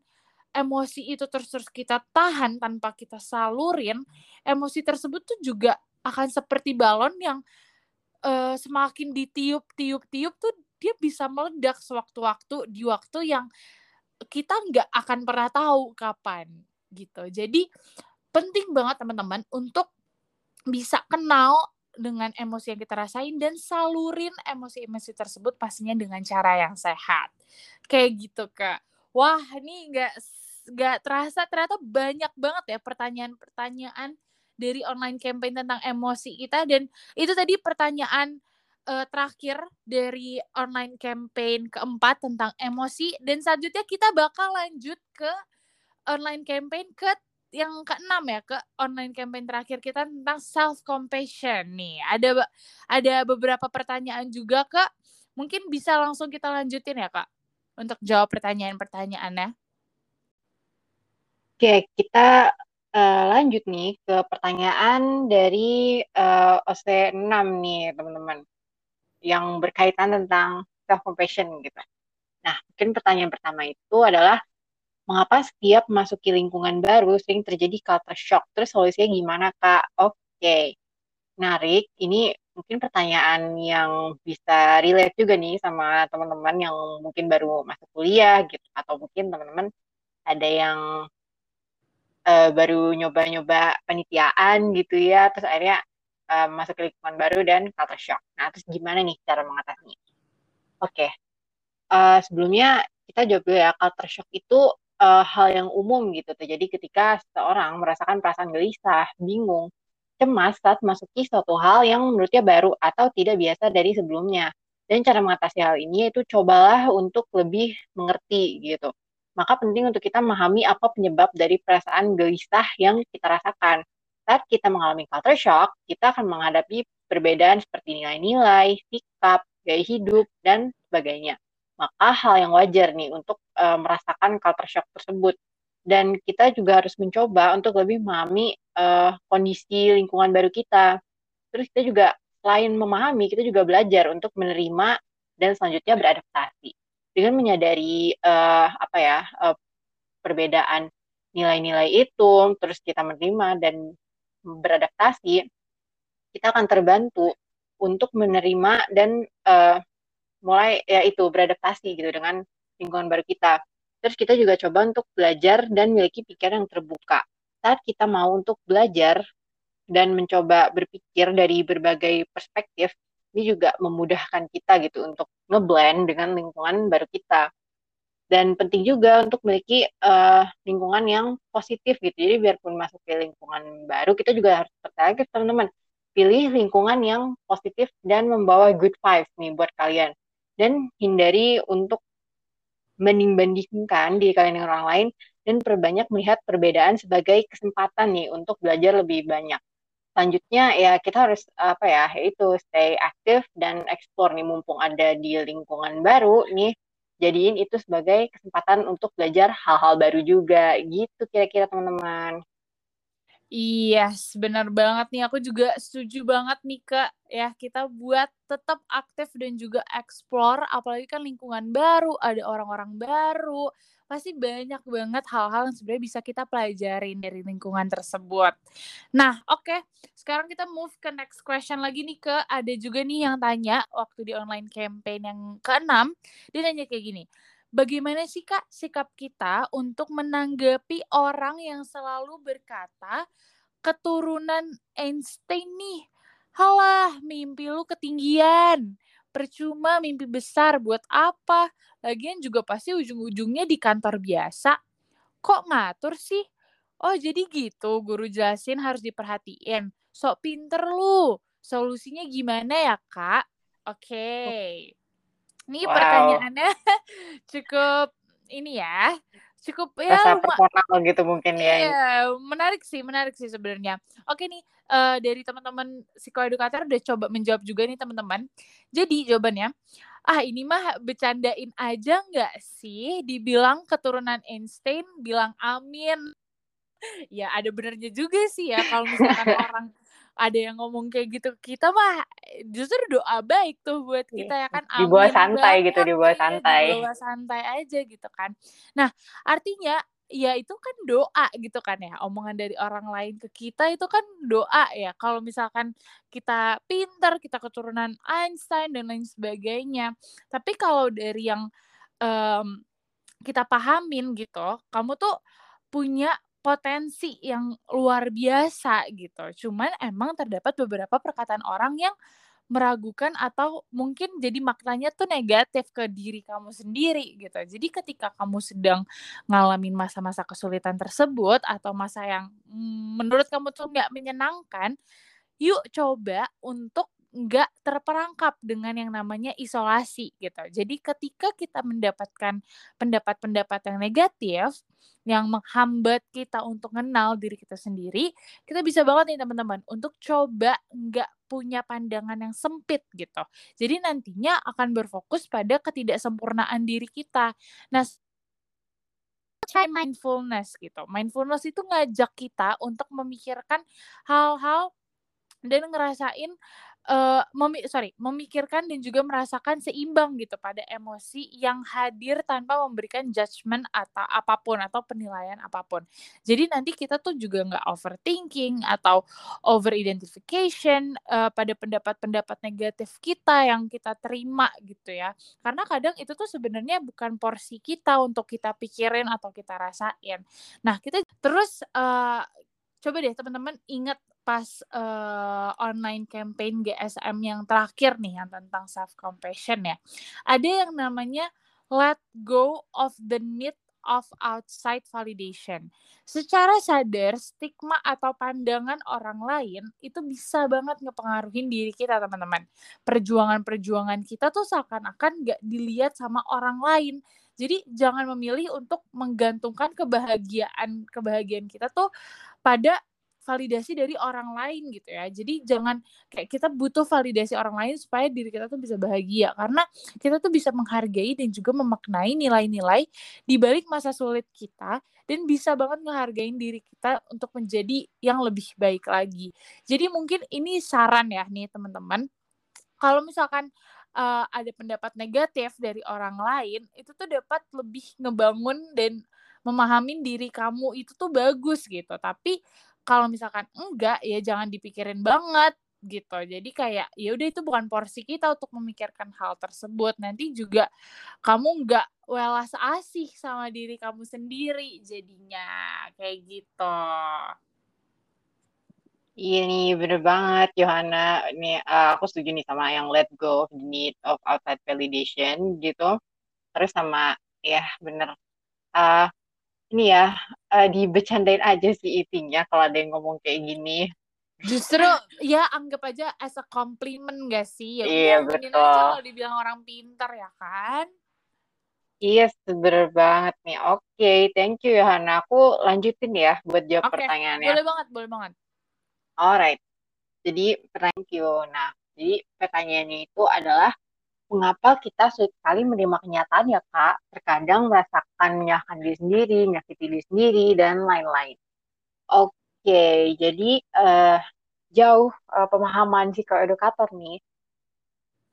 emosi itu terus-terus kita tahan tanpa kita salurin, emosi tersebut tuh juga akan seperti balon yang uh, semakin ditiup-tiup-tiup tuh dia bisa meledak sewaktu-waktu di waktu yang kita nggak akan pernah tahu kapan gitu. Jadi penting banget teman-teman untuk bisa kenal dengan emosi yang kita rasain dan salurin emosi-emosi tersebut pastinya dengan cara yang sehat. Kayak gitu, Kak. Wah, ini nggak nggak terasa ternyata banyak banget ya pertanyaan-pertanyaan dari online campaign tentang emosi kita dan itu tadi pertanyaan uh, terakhir dari online campaign keempat tentang emosi dan selanjutnya kita bakal lanjut ke online campaign ke yang keenam ya ke online campaign terakhir kita tentang self compassion nih. Ada ada beberapa pertanyaan juga kak. Mungkin bisa langsung kita lanjutin ya kak untuk jawab pertanyaan-pertanyaannya. Oke kita uh, lanjut nih ke pertanyaan dari uh, OC 6 nih teman-teman yang berkaitan tentang self compassion gitu. Nah mungkin pertanyaan pertama itu adalah mengapa setiap masuki lingkungan baru sering terjadi culture shock? Terus solusinya gimana, Kak? Oke, okay. menarik. Ini mungkin pertanyaan yang bisa relate juga nih sama teman-teman yang mungkin baru masuk kuliah gitu, atau mungkin teman-teman ada yang uh, baru nyoba-nyoba penitiaan gitu ya, terus akhirnya uh, masuk ke lingkungan baru dan culture shock. Nah, terus gimana nih cara mengatasinya? Oke, okay. uh, sebelumnya kita jawab dulu ya, culture shock itu uh, hal yang umum gitu terjadi ketika seseorang merasakan perasaan gelisah, bingung, cemas saat masuki suatu hal yang menurutnya baru atau tidak biasa dari sebelumnya. Dan cara mengatasi hal ini itu cobalah untuk lebih mengerti gitu. Maka penting untuk kita memahami apa penyebab dari perasaan gelisah yang kita rasakan. Saat kita mengalami culture shock, kita akan menghadapi perbedaan seperti nilai-nilai, sikap, gaya hidup, dan sebagainya maka hal yang wajar nih untuk uh, merasakan culture shock tersebut. Dan kita juga harus mencoba untuk lebih memahami uh, kondisi lingkungan baru kita. Terus kita juga selain memahami, kita juga belajar untuk menerima dan selanjutnya beradaptasi. Dengan menyadari uh, apa ya uh, perbedaan nilai-nilai itu, terus kita menerima dan beradaptasi, kita akan terbantu untuk menerima dan uh, mulai ya itu beradaptasi gitu dengan lingkungan baru kita. Terus kita juga coba untuk belajar dan memiliki pikiran yang terbuka. Saat kita mau untuk belajar dan mencoba berpikir dari berbagai perspektif, ini juga memudahkan kita gitu untuk ngeblend dengan lingkungan baru kita. Dan penting juga untuk memiliki uh, lingkungan yang positif gitu. Jadi biarpun masuk ke lingkungan baru, kita juga harus percaya teman-teman. Pilih lingkungan yang positif dan membawa good vibes nih buat kalian dan hindari untuk mending-bandingkan diri kalian dengan orang lain dan perbanyak melihat perbedaan sebagai kesempatan nih untuk belajar lebih banyak. Selanjutnya ya kita harus apa ya yaitu stay aktif dan explore nih mumpung ada di lingkungan baru nih jadiin itu sebagai kesempatan untuk belajar hal-hal baru juga gitu kira-kira teman-teman. Yes, benar banget nih. Aku juga setuju banget nih Kak. Ya, kita buat tetap aktif dan juga explore. Apalagi kan lingkungan baru, ada orang-orang baru. Pasti banyak banget hal-hal yang sebenarnya bisa kita pelajarin dari lingkungan tersebut. Nah, oke. Okay. Sekarang kita move ke next question lagi nih ke ada juga nih yang tanya waktu di online campaign yang keenam. Dia nanya kayak gini. Bagaimana sih Kak sikap kita untuk menanggapi orang yang selalu berkata keturunan Einstein nih. Halah, mimpi lu ketinggian. Percuma mimpi besar buat apa? Lagian juga pasti ujung-ujungnya di kantor biasa. Kok ngatur sih? Oh, jadi gitu guru jelasin harus diperhatiin. Sok pinter lu. Solusinya gimana ya, Kak? Oke. Okay. Ini wow. pertanyaannya cukup ini ya. Cukup ya personal gitu mungkin ya. Iya, menarik sih, menarik sih sebenarnya. Oke nih, uh, dari teman-teman psikoedukator udah coba menjawab juga nih teman-teman. Jadi jawabannya, ah ini mah bercandain aja nggak sih? Dibilang keturunan Einstein, bilang amin ya ada benernya juga sih ya kalau misalkan orang ada yang ngomong kayak gitu kita mah justru doa baik tuh buat iya, kita ya kan Amin dibawa santai gitu dibawa santai. dibawa santai aja gitu kan. Nah artinya ya itu kan doa gitu kan ya omongan dari orang lain ke kita itu kan doa ya. Kalau misalkan kita pinter kita keturunan Einstein dan lain sebagainya tapi kalau dari yang um, kita pahamin gitu kamu tuh punya potensi yang luar biasa gitu. Cuman emang terdapat beberapa perkataan orang yang meragukan atau mungkin jadi maknanya tuh negatif ke diri kamu sendiri gitu. Jadi ketika kamu sedang ngalamin masa-masa kesulitan tersebut atau masa yang mm, menurut kamu tuh nggak menyenangkan, yuk coba untuk nggak terperangkap dengan yang namanya isolasi gitu. Jadi ketika kita mendapatkan pendapat-pendapat yang negatif yang menghambat kita untuk kenal diri kita sendiri, kita bisa banget nih teman-teman untuk coba nggak punya pandangan yang sempit gitu. Jadi nantinya akan berfokus pada ketidaksempurnaan diri kita. Nah, mindfulness gitu. Mindfulness itu ngajak kita untuk memikirkan hal-hal dan ngerasain uh, memi sorry, memikirkan dan juga merasakan seimbang gitu pada emosi yang hadir tanpa memberikan judgement atau apa pun atau penilaian apa pun. Jadi nanti kita tuh juga nggak overthinking atau over identification uh, pada pendapat-pendapat negatif kita yang kita terima gitu ya. Karena kadang itu tuh sebenarnya bukan porsi kita untuk kita pikirin atau kita rasain. Nah, kita terus uh, coba deh teman-teman ingat pas uh, online campaign GSM yang terakhir nih yang tentang self compassion ya. Ada yang namanya let go of the need of outside validation. Secara sadar, stigma atau pandangan orang lain itu bisa banget ngepengaruhin diri kita, teman-teman. Perjuangan-perjuangan kita tuh seakan-akan gak dilihat sama orang lain. Jadi jangan memilih untuk menggantungkan kebahagiaan kebahagiaan kita tuh pada validasi dari orang lain gitu ya. Jadi jangan kayak kita butuh validasi orang lain supaya diri kita tuh bisa bahagia karena kita tuh bisa menghargai dan juga memaknai nilai-nilai di balik masa sulit kita dan bisa banget ngehargain diri kita untuk menjadi yang lebih baik lagi. Jadi mungkin ini saran ya nih teman-teman. Kalau misalkan uh, ada pendapat negatif dari orang lain, itu tuh dapat lebih ngebangun dan memahami diri kamu itu tuh bagus gitu. Tapi kalau misalkan enggak ya jangan dipikirin banget gitu. Jadi kayak ya udah itu bukan porsi kita untuk memikirkan hal tersebut. Nanti juga kamu enggak welas asih sama diri kamu sendiri jadinya kayak gitu. Iya nih, bener banget, Johanna. Ini uh, aku setuju nih sama yang let go of the need of outside validation gitu. Terus sama ya bener. Uh, ini ya uh, dibecandain aja sih intinya kalau ada yang ngomong kayak gini. Justru ya anggap aja as a compliment gak sih? Ya iya betul. aja kalau dibilang orang pintar ya kan? Iya, yes, bener banget nih. Oke, okay, thank you Yohana. Aku lanjutin ya buat jawab okay, pertanyaannya. Boleh banget, boleh banget. Alright. Jadi, thank you. Nah, jadi pertanyaannya itu adalah mengapa kita sulit sekali menerima kenyataan ya kak, terkadang merasakan menyalahkan diri sendiri, menyakiti diri sendiri, dan lain-lain. Oke, jadi uh, jauh uh, pemahaman psikoedukator nih,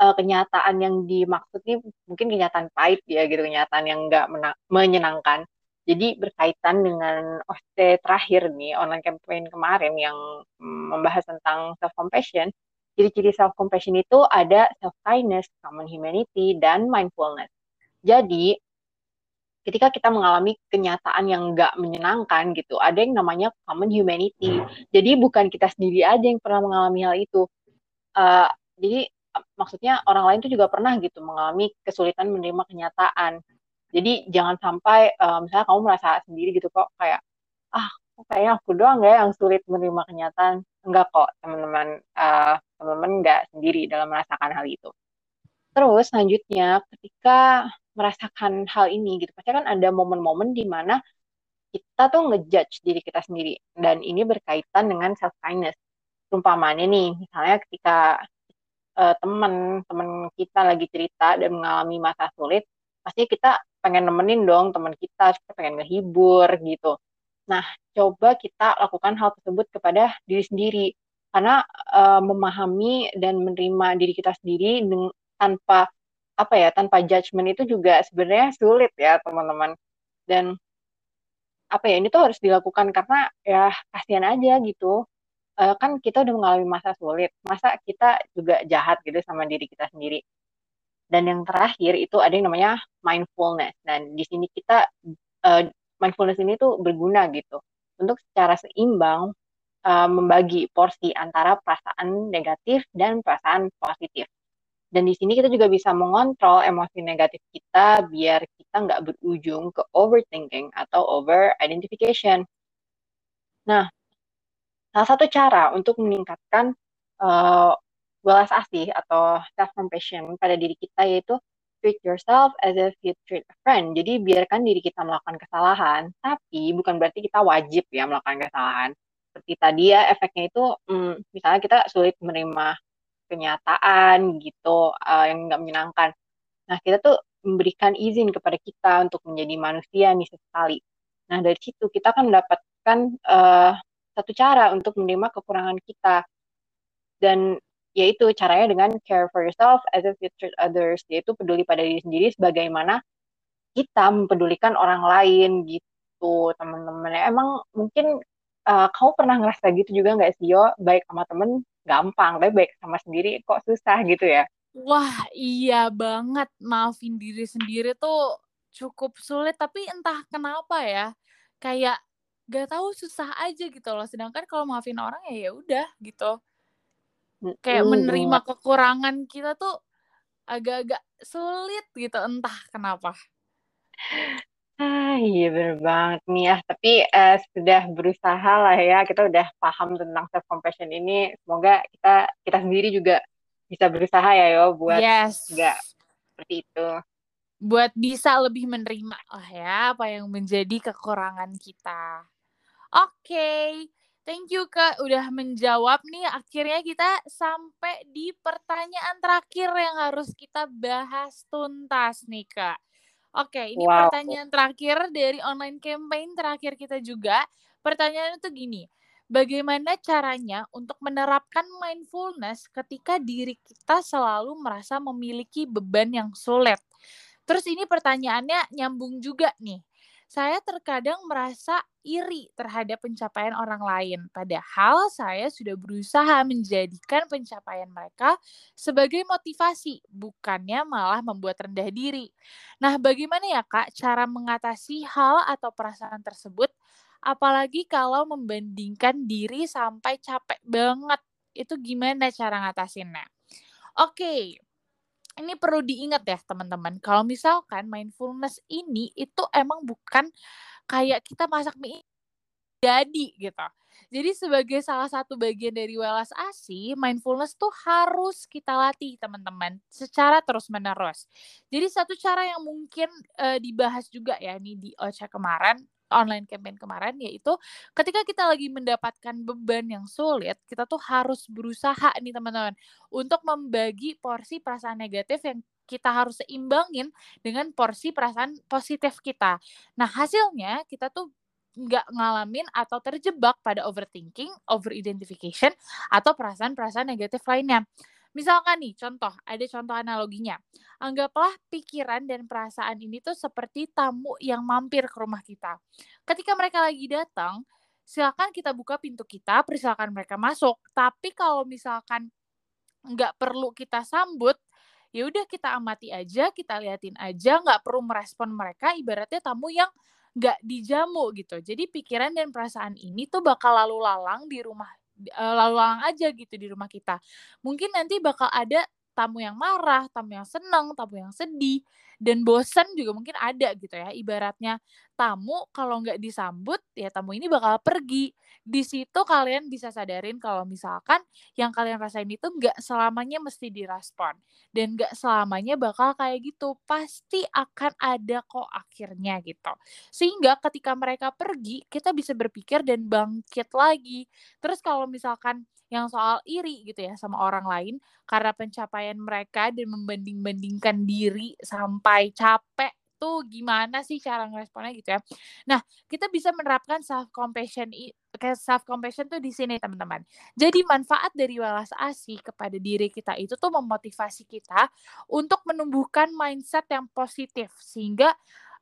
uh, kenyataan yang dimaksud ini mungkin kenyataan pahit ya gitu, kenyataan yang nggak menyenangkan. Jadi berkaitan dengan OST terakhir nih, online campaign kemarin yang mm, membahas tentang self-compassion, Ciri-ciri self compassion itu ada self kindness, common humanity, dan mindfulness. Jadi ketika kita mengalami kenyataan yang nggak menyenangkan gitu, ada yang namanya common humanity. Jadi bukan kita sendiri aja yang pernah mengalami hal itu. Uh, jadi maksudnya orang lain tuh juga pernah gitu mengalami kesulitan menerima kenyataan. Jadi jangan sampai uh, misalnya kamu merasa sendiri gitu kok kayak ah kayaknya aku doang ya yang sulit menerima kenyataan. Enggak kok teman-teman uh, teman-teman nggak sendiri dalam merasakan hal itu. Terus selanjutnya ketika merasakan hal ini gitu. Pasti kan ada momen-momen di mana kita tuh ngejudge diri kita sendiri dan ini berkaitan dengan self kindness. Umpamanya nih, misalnya ketika uh, teman teman kita lagi cerita dan mengalami masa sulit, pasti kita pengen nemenin dong teman kita, kita pengen ngehibur gitu. Nah, coba kita lakukan hal tersebut kepada diri sendiri karena uh, memahami dan menerima diri kita sendiri tanpa apa ya tanpa judgement itu juga sebenarnya sulit ya teman-teman. Dan apa ya ini tuh harus dilakukan karena ya kasihan aja gitu. Uh, kan kita udah mengalami masa sulit masa kita juga jahat gitu sama diri kita sendiri. Dan yang terakhir itu ada yang namanya mindfulness. Dan di sini kita uh, mindfulness ini tuh berguna gitu. Untuk secara seimbang uh, membagi porsi antara perasaan negatif dan perasaan positif dan di sini kita juga bisa mengontrol emosi negatif kita biar kita nggak berujung ke overthinking atau over identification. Nah, salah satu cara untuk meningkatkan uh, welas asih atau self compassion pada diri kita yaitu treat yourself as if you treat a friend. Jadi biarkan diri kita melakukan kesalahan, tapi bukan berarti kita wajib ya melakukan kesalahan. Seperti tadi ya efeknya itu, hmm, misalnya kita sulit menerima kenyataan gitu uh, yang nggak menyenangkan. Nah kita tuh memberikan izin kepada kita untuk menjadi manusia nih sekali. Nah dari situ kita akan mendapatkan uh, satu cara untuk menerima kekurangan kita dan yaitu caranya dengan care for yourself as if you treat others yaitu peduli pada diri sendiri sebagaimana kita mempedulikan orang lain gitu teman-teman emang mungkin uh, kamu pernah ngerasa gitu juga nggak sih yo? Baik sama temen gampang tapi baik sama sendiri kok susah gitu ya? Wah iya banget. Maafin diri sendiri tuh cukup sulit tapi entah kenapa ya kayak gak tahu susah aja gitu loh. Sedangkan kalau maafin orang ya ya udah gitu. Kayak mm, menerima kekurangan kita tuh agak-agak sulit gitu entah kenapa Ah, iya bener banget nih ya. Tapi uh, sudah berusaha lah ya. Kita udah paham tentang self compassion ini. Semoga kita kita sendiri juga bisa berusaha ya yo buat yes. nggak seperti itu. Buat bisa lebih menerima lah ya apa yang menjadi kekurangan kita. Oke, okay. thank you Kak udah menjawab nih. Akhirnya kita sampai di pertanyaan terakhir yang harus kita bahas tuntas nih Kak. Oke, ini wow. pertanyaan terakhir dari online campaign terakhir kita juga. Pertanyaannya tuh gini, bagaimana caranya untuk menerapkan mindfulness ketika diri kita selalu merasa memiliki beban yang sulit? Terus ini pertanyaannya nyambung juga nih saya terkadang merasa iri terhadap pencapaian orang lain. Padahal saya sudah berusaha menjadikan pencapaian mereka sebagai motivasi, bukannya malah membuat rendah diri. Nah, bagaimana ya Kak cara mengatasi hal atau perasaan tersebut? Apalagi kalau membandingkan diri sampai capek banget. Itu gimana cara ngatasinnya? Oke, ini perlu diingat ya teman-teman. Kalau misalkan mindfulness ini itu emang bukan kayak kita masak mie jadi gitu. Jadi sebagai salah satu bagian dari welas asi, mindfulness tuh harus kita latih teman-teman secara terus-menerus. Jadi satu cara yang mungkin uh, dibahas juga ya nih di OCA kemarin online campaign kemarin yaitu ketika kita lagi mendapatkan beban yang sulit, kita tuh harus berusaha nih teman-teman untuk membagi porsi perasaan negatif yang kita harus seimbangin dengan porsi perasaan positif kita. Nah, hasilnya kita tuh nggak ngalamin atau terjebak pada overthinking, over identification, atau perasaan-perasaan negatif lainnya. Misalkan nih, contoh, ada contoh analoginya. Anggaplah pikiran dan perasaan ini tuh seperti tamu yang mampir ke rumah kita. Ketika mereka lagi datang, silakan kita buka pintu kita, persilakan mereka masuk. Tapi kalau misalkan nggak perlu kita sambut, ya udah kita amati aja kita liatin aja nggak perlu merespon mereka ibaratnya tamu yang nggak dijamu gitu jadi pikiran dan perasaan ini tuh bakal lalu lalang di rumah uh, lalu lalang aja gitu di rumah kita. Mungkin nanti bakal ada tamu yang marah, tamu yang senang, tamu yang sedih, dan bosan juga mungkin ada gitu ya. Ibaratnya tamu kalau nggak disambut, ya tamu ini bakal pergi. Di situ kalian bisa sadarin kalau misalkan yang kalian rasain itu nggak selamanya mesti direspon. Dan nggak selamanya bakal kayak gitu. Pasti akan ada kok akhirnya gitu. Sehingga ketika mereka pergi, kita bisa berpikir dan bangkit lagi. Terus kalau misalkan yang soal iri gitu ya sama orang lain karena pencapaian mereka dan membanding-bandingkan diri sampai capek tuh gimana sih cara ngeresponnya gitu ya. Nah, kita bisa menerapkan self compassion self compassion tuh di sini teman-teman. Jadi manfaat dari welas asih kepada diri kita itu tuh memotivasi kita untuk menumbuhkan mindset yang positif sehingga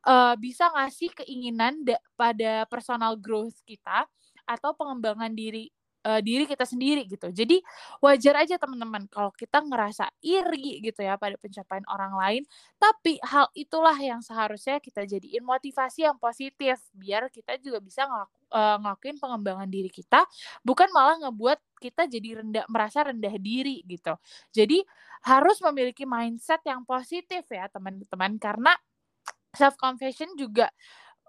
uh, bisa ngasih keinginan pada personal growth kita atau pengembangan diri uh, diri kita sendiri gitu. Jadi wajar aja teman-teman kalau kita ngerasa iri gitu ya pada pencapaian orang lain, tapi hal itulah yang seharusnya kita jadiin motivasi yang positif biar kita juga bisa ngelaku, uh, ngelakuin pengembangan diri kita, bukan malah ngebuat kita jadi rendah merasa rendah diri gitu. Jadi harus memiliki mindset yang positif ya teman-teman karena self confession juga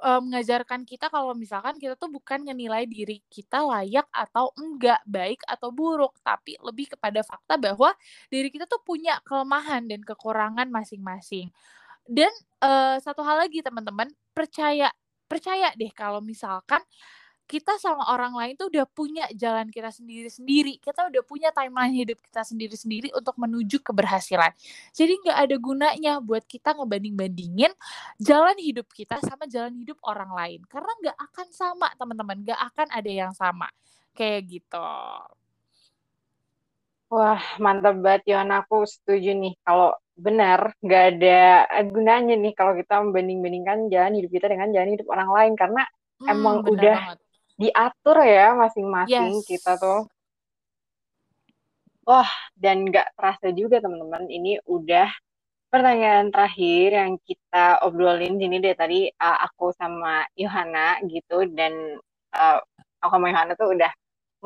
uh, mengajarkan kita kalau misalkan kita tuh bukan ngenilai diri kita layak atau enggak, baik atau buruk, tapi lebih kepada fakta bahwa diri kita tuh punya kelemahan dan kekurangan masing-masing. Dan uh, satu hal lagi teman-teman, percaya percaya deh kalau misalkan kita sama orang lain tuh udah punya jalan kita sendiri-sendiri. Kita udah punya timeline hidup kita sendiri-sendiri untuk menuju keberhasilan. Jadi nggak ada gunanya buat kita ngebanding-bandingin jalan hidup kita sama jalan hidup orang lain. Karena nggak akan sama, teman-teman. Nggak akan ada yang sama. Kayak gitu. Wah, mantap banget, Yon. Aku setuju nih. Kalau benar, nggak ada gunanya nih kalau kita membanding-bandingkan jalan hidup kita dengan jalan hidup orang lain. Karena hmm, emang udah banget diatur ya masing-masing yes. kita tuh. Wah, dan nggak terasa juga teman-teman, ini udah pertanyaan terakhir yang kita obrolin sini deh tadi uh, aku sama Yohana gitu dan uh, aku sama Yohana tuh udah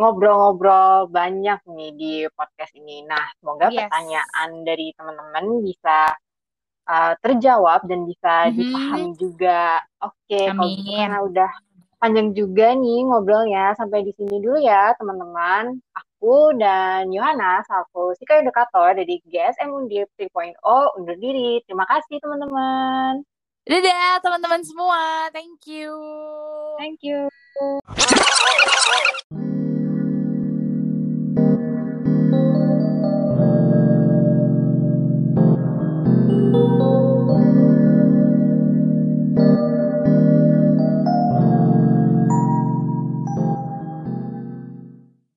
ngobrol-ngobrol banyak nih di podcast ini. Nah, semoga yes. pertanyaan dari teman-teman bisa uh, terjawab dan bisa mm -hmm. dipahami juga. Oke, okay, kalau gitu karena udah panjang juga nih ngobrolnya. Sampai di sini dulu ya teman-teman. Aku dan Yohana, aku Sika Edukator dari GSM Undip 3.0 undur diri. Terima kasih teman-teman. Dadah teman-teman semua. Thank you. Thank you.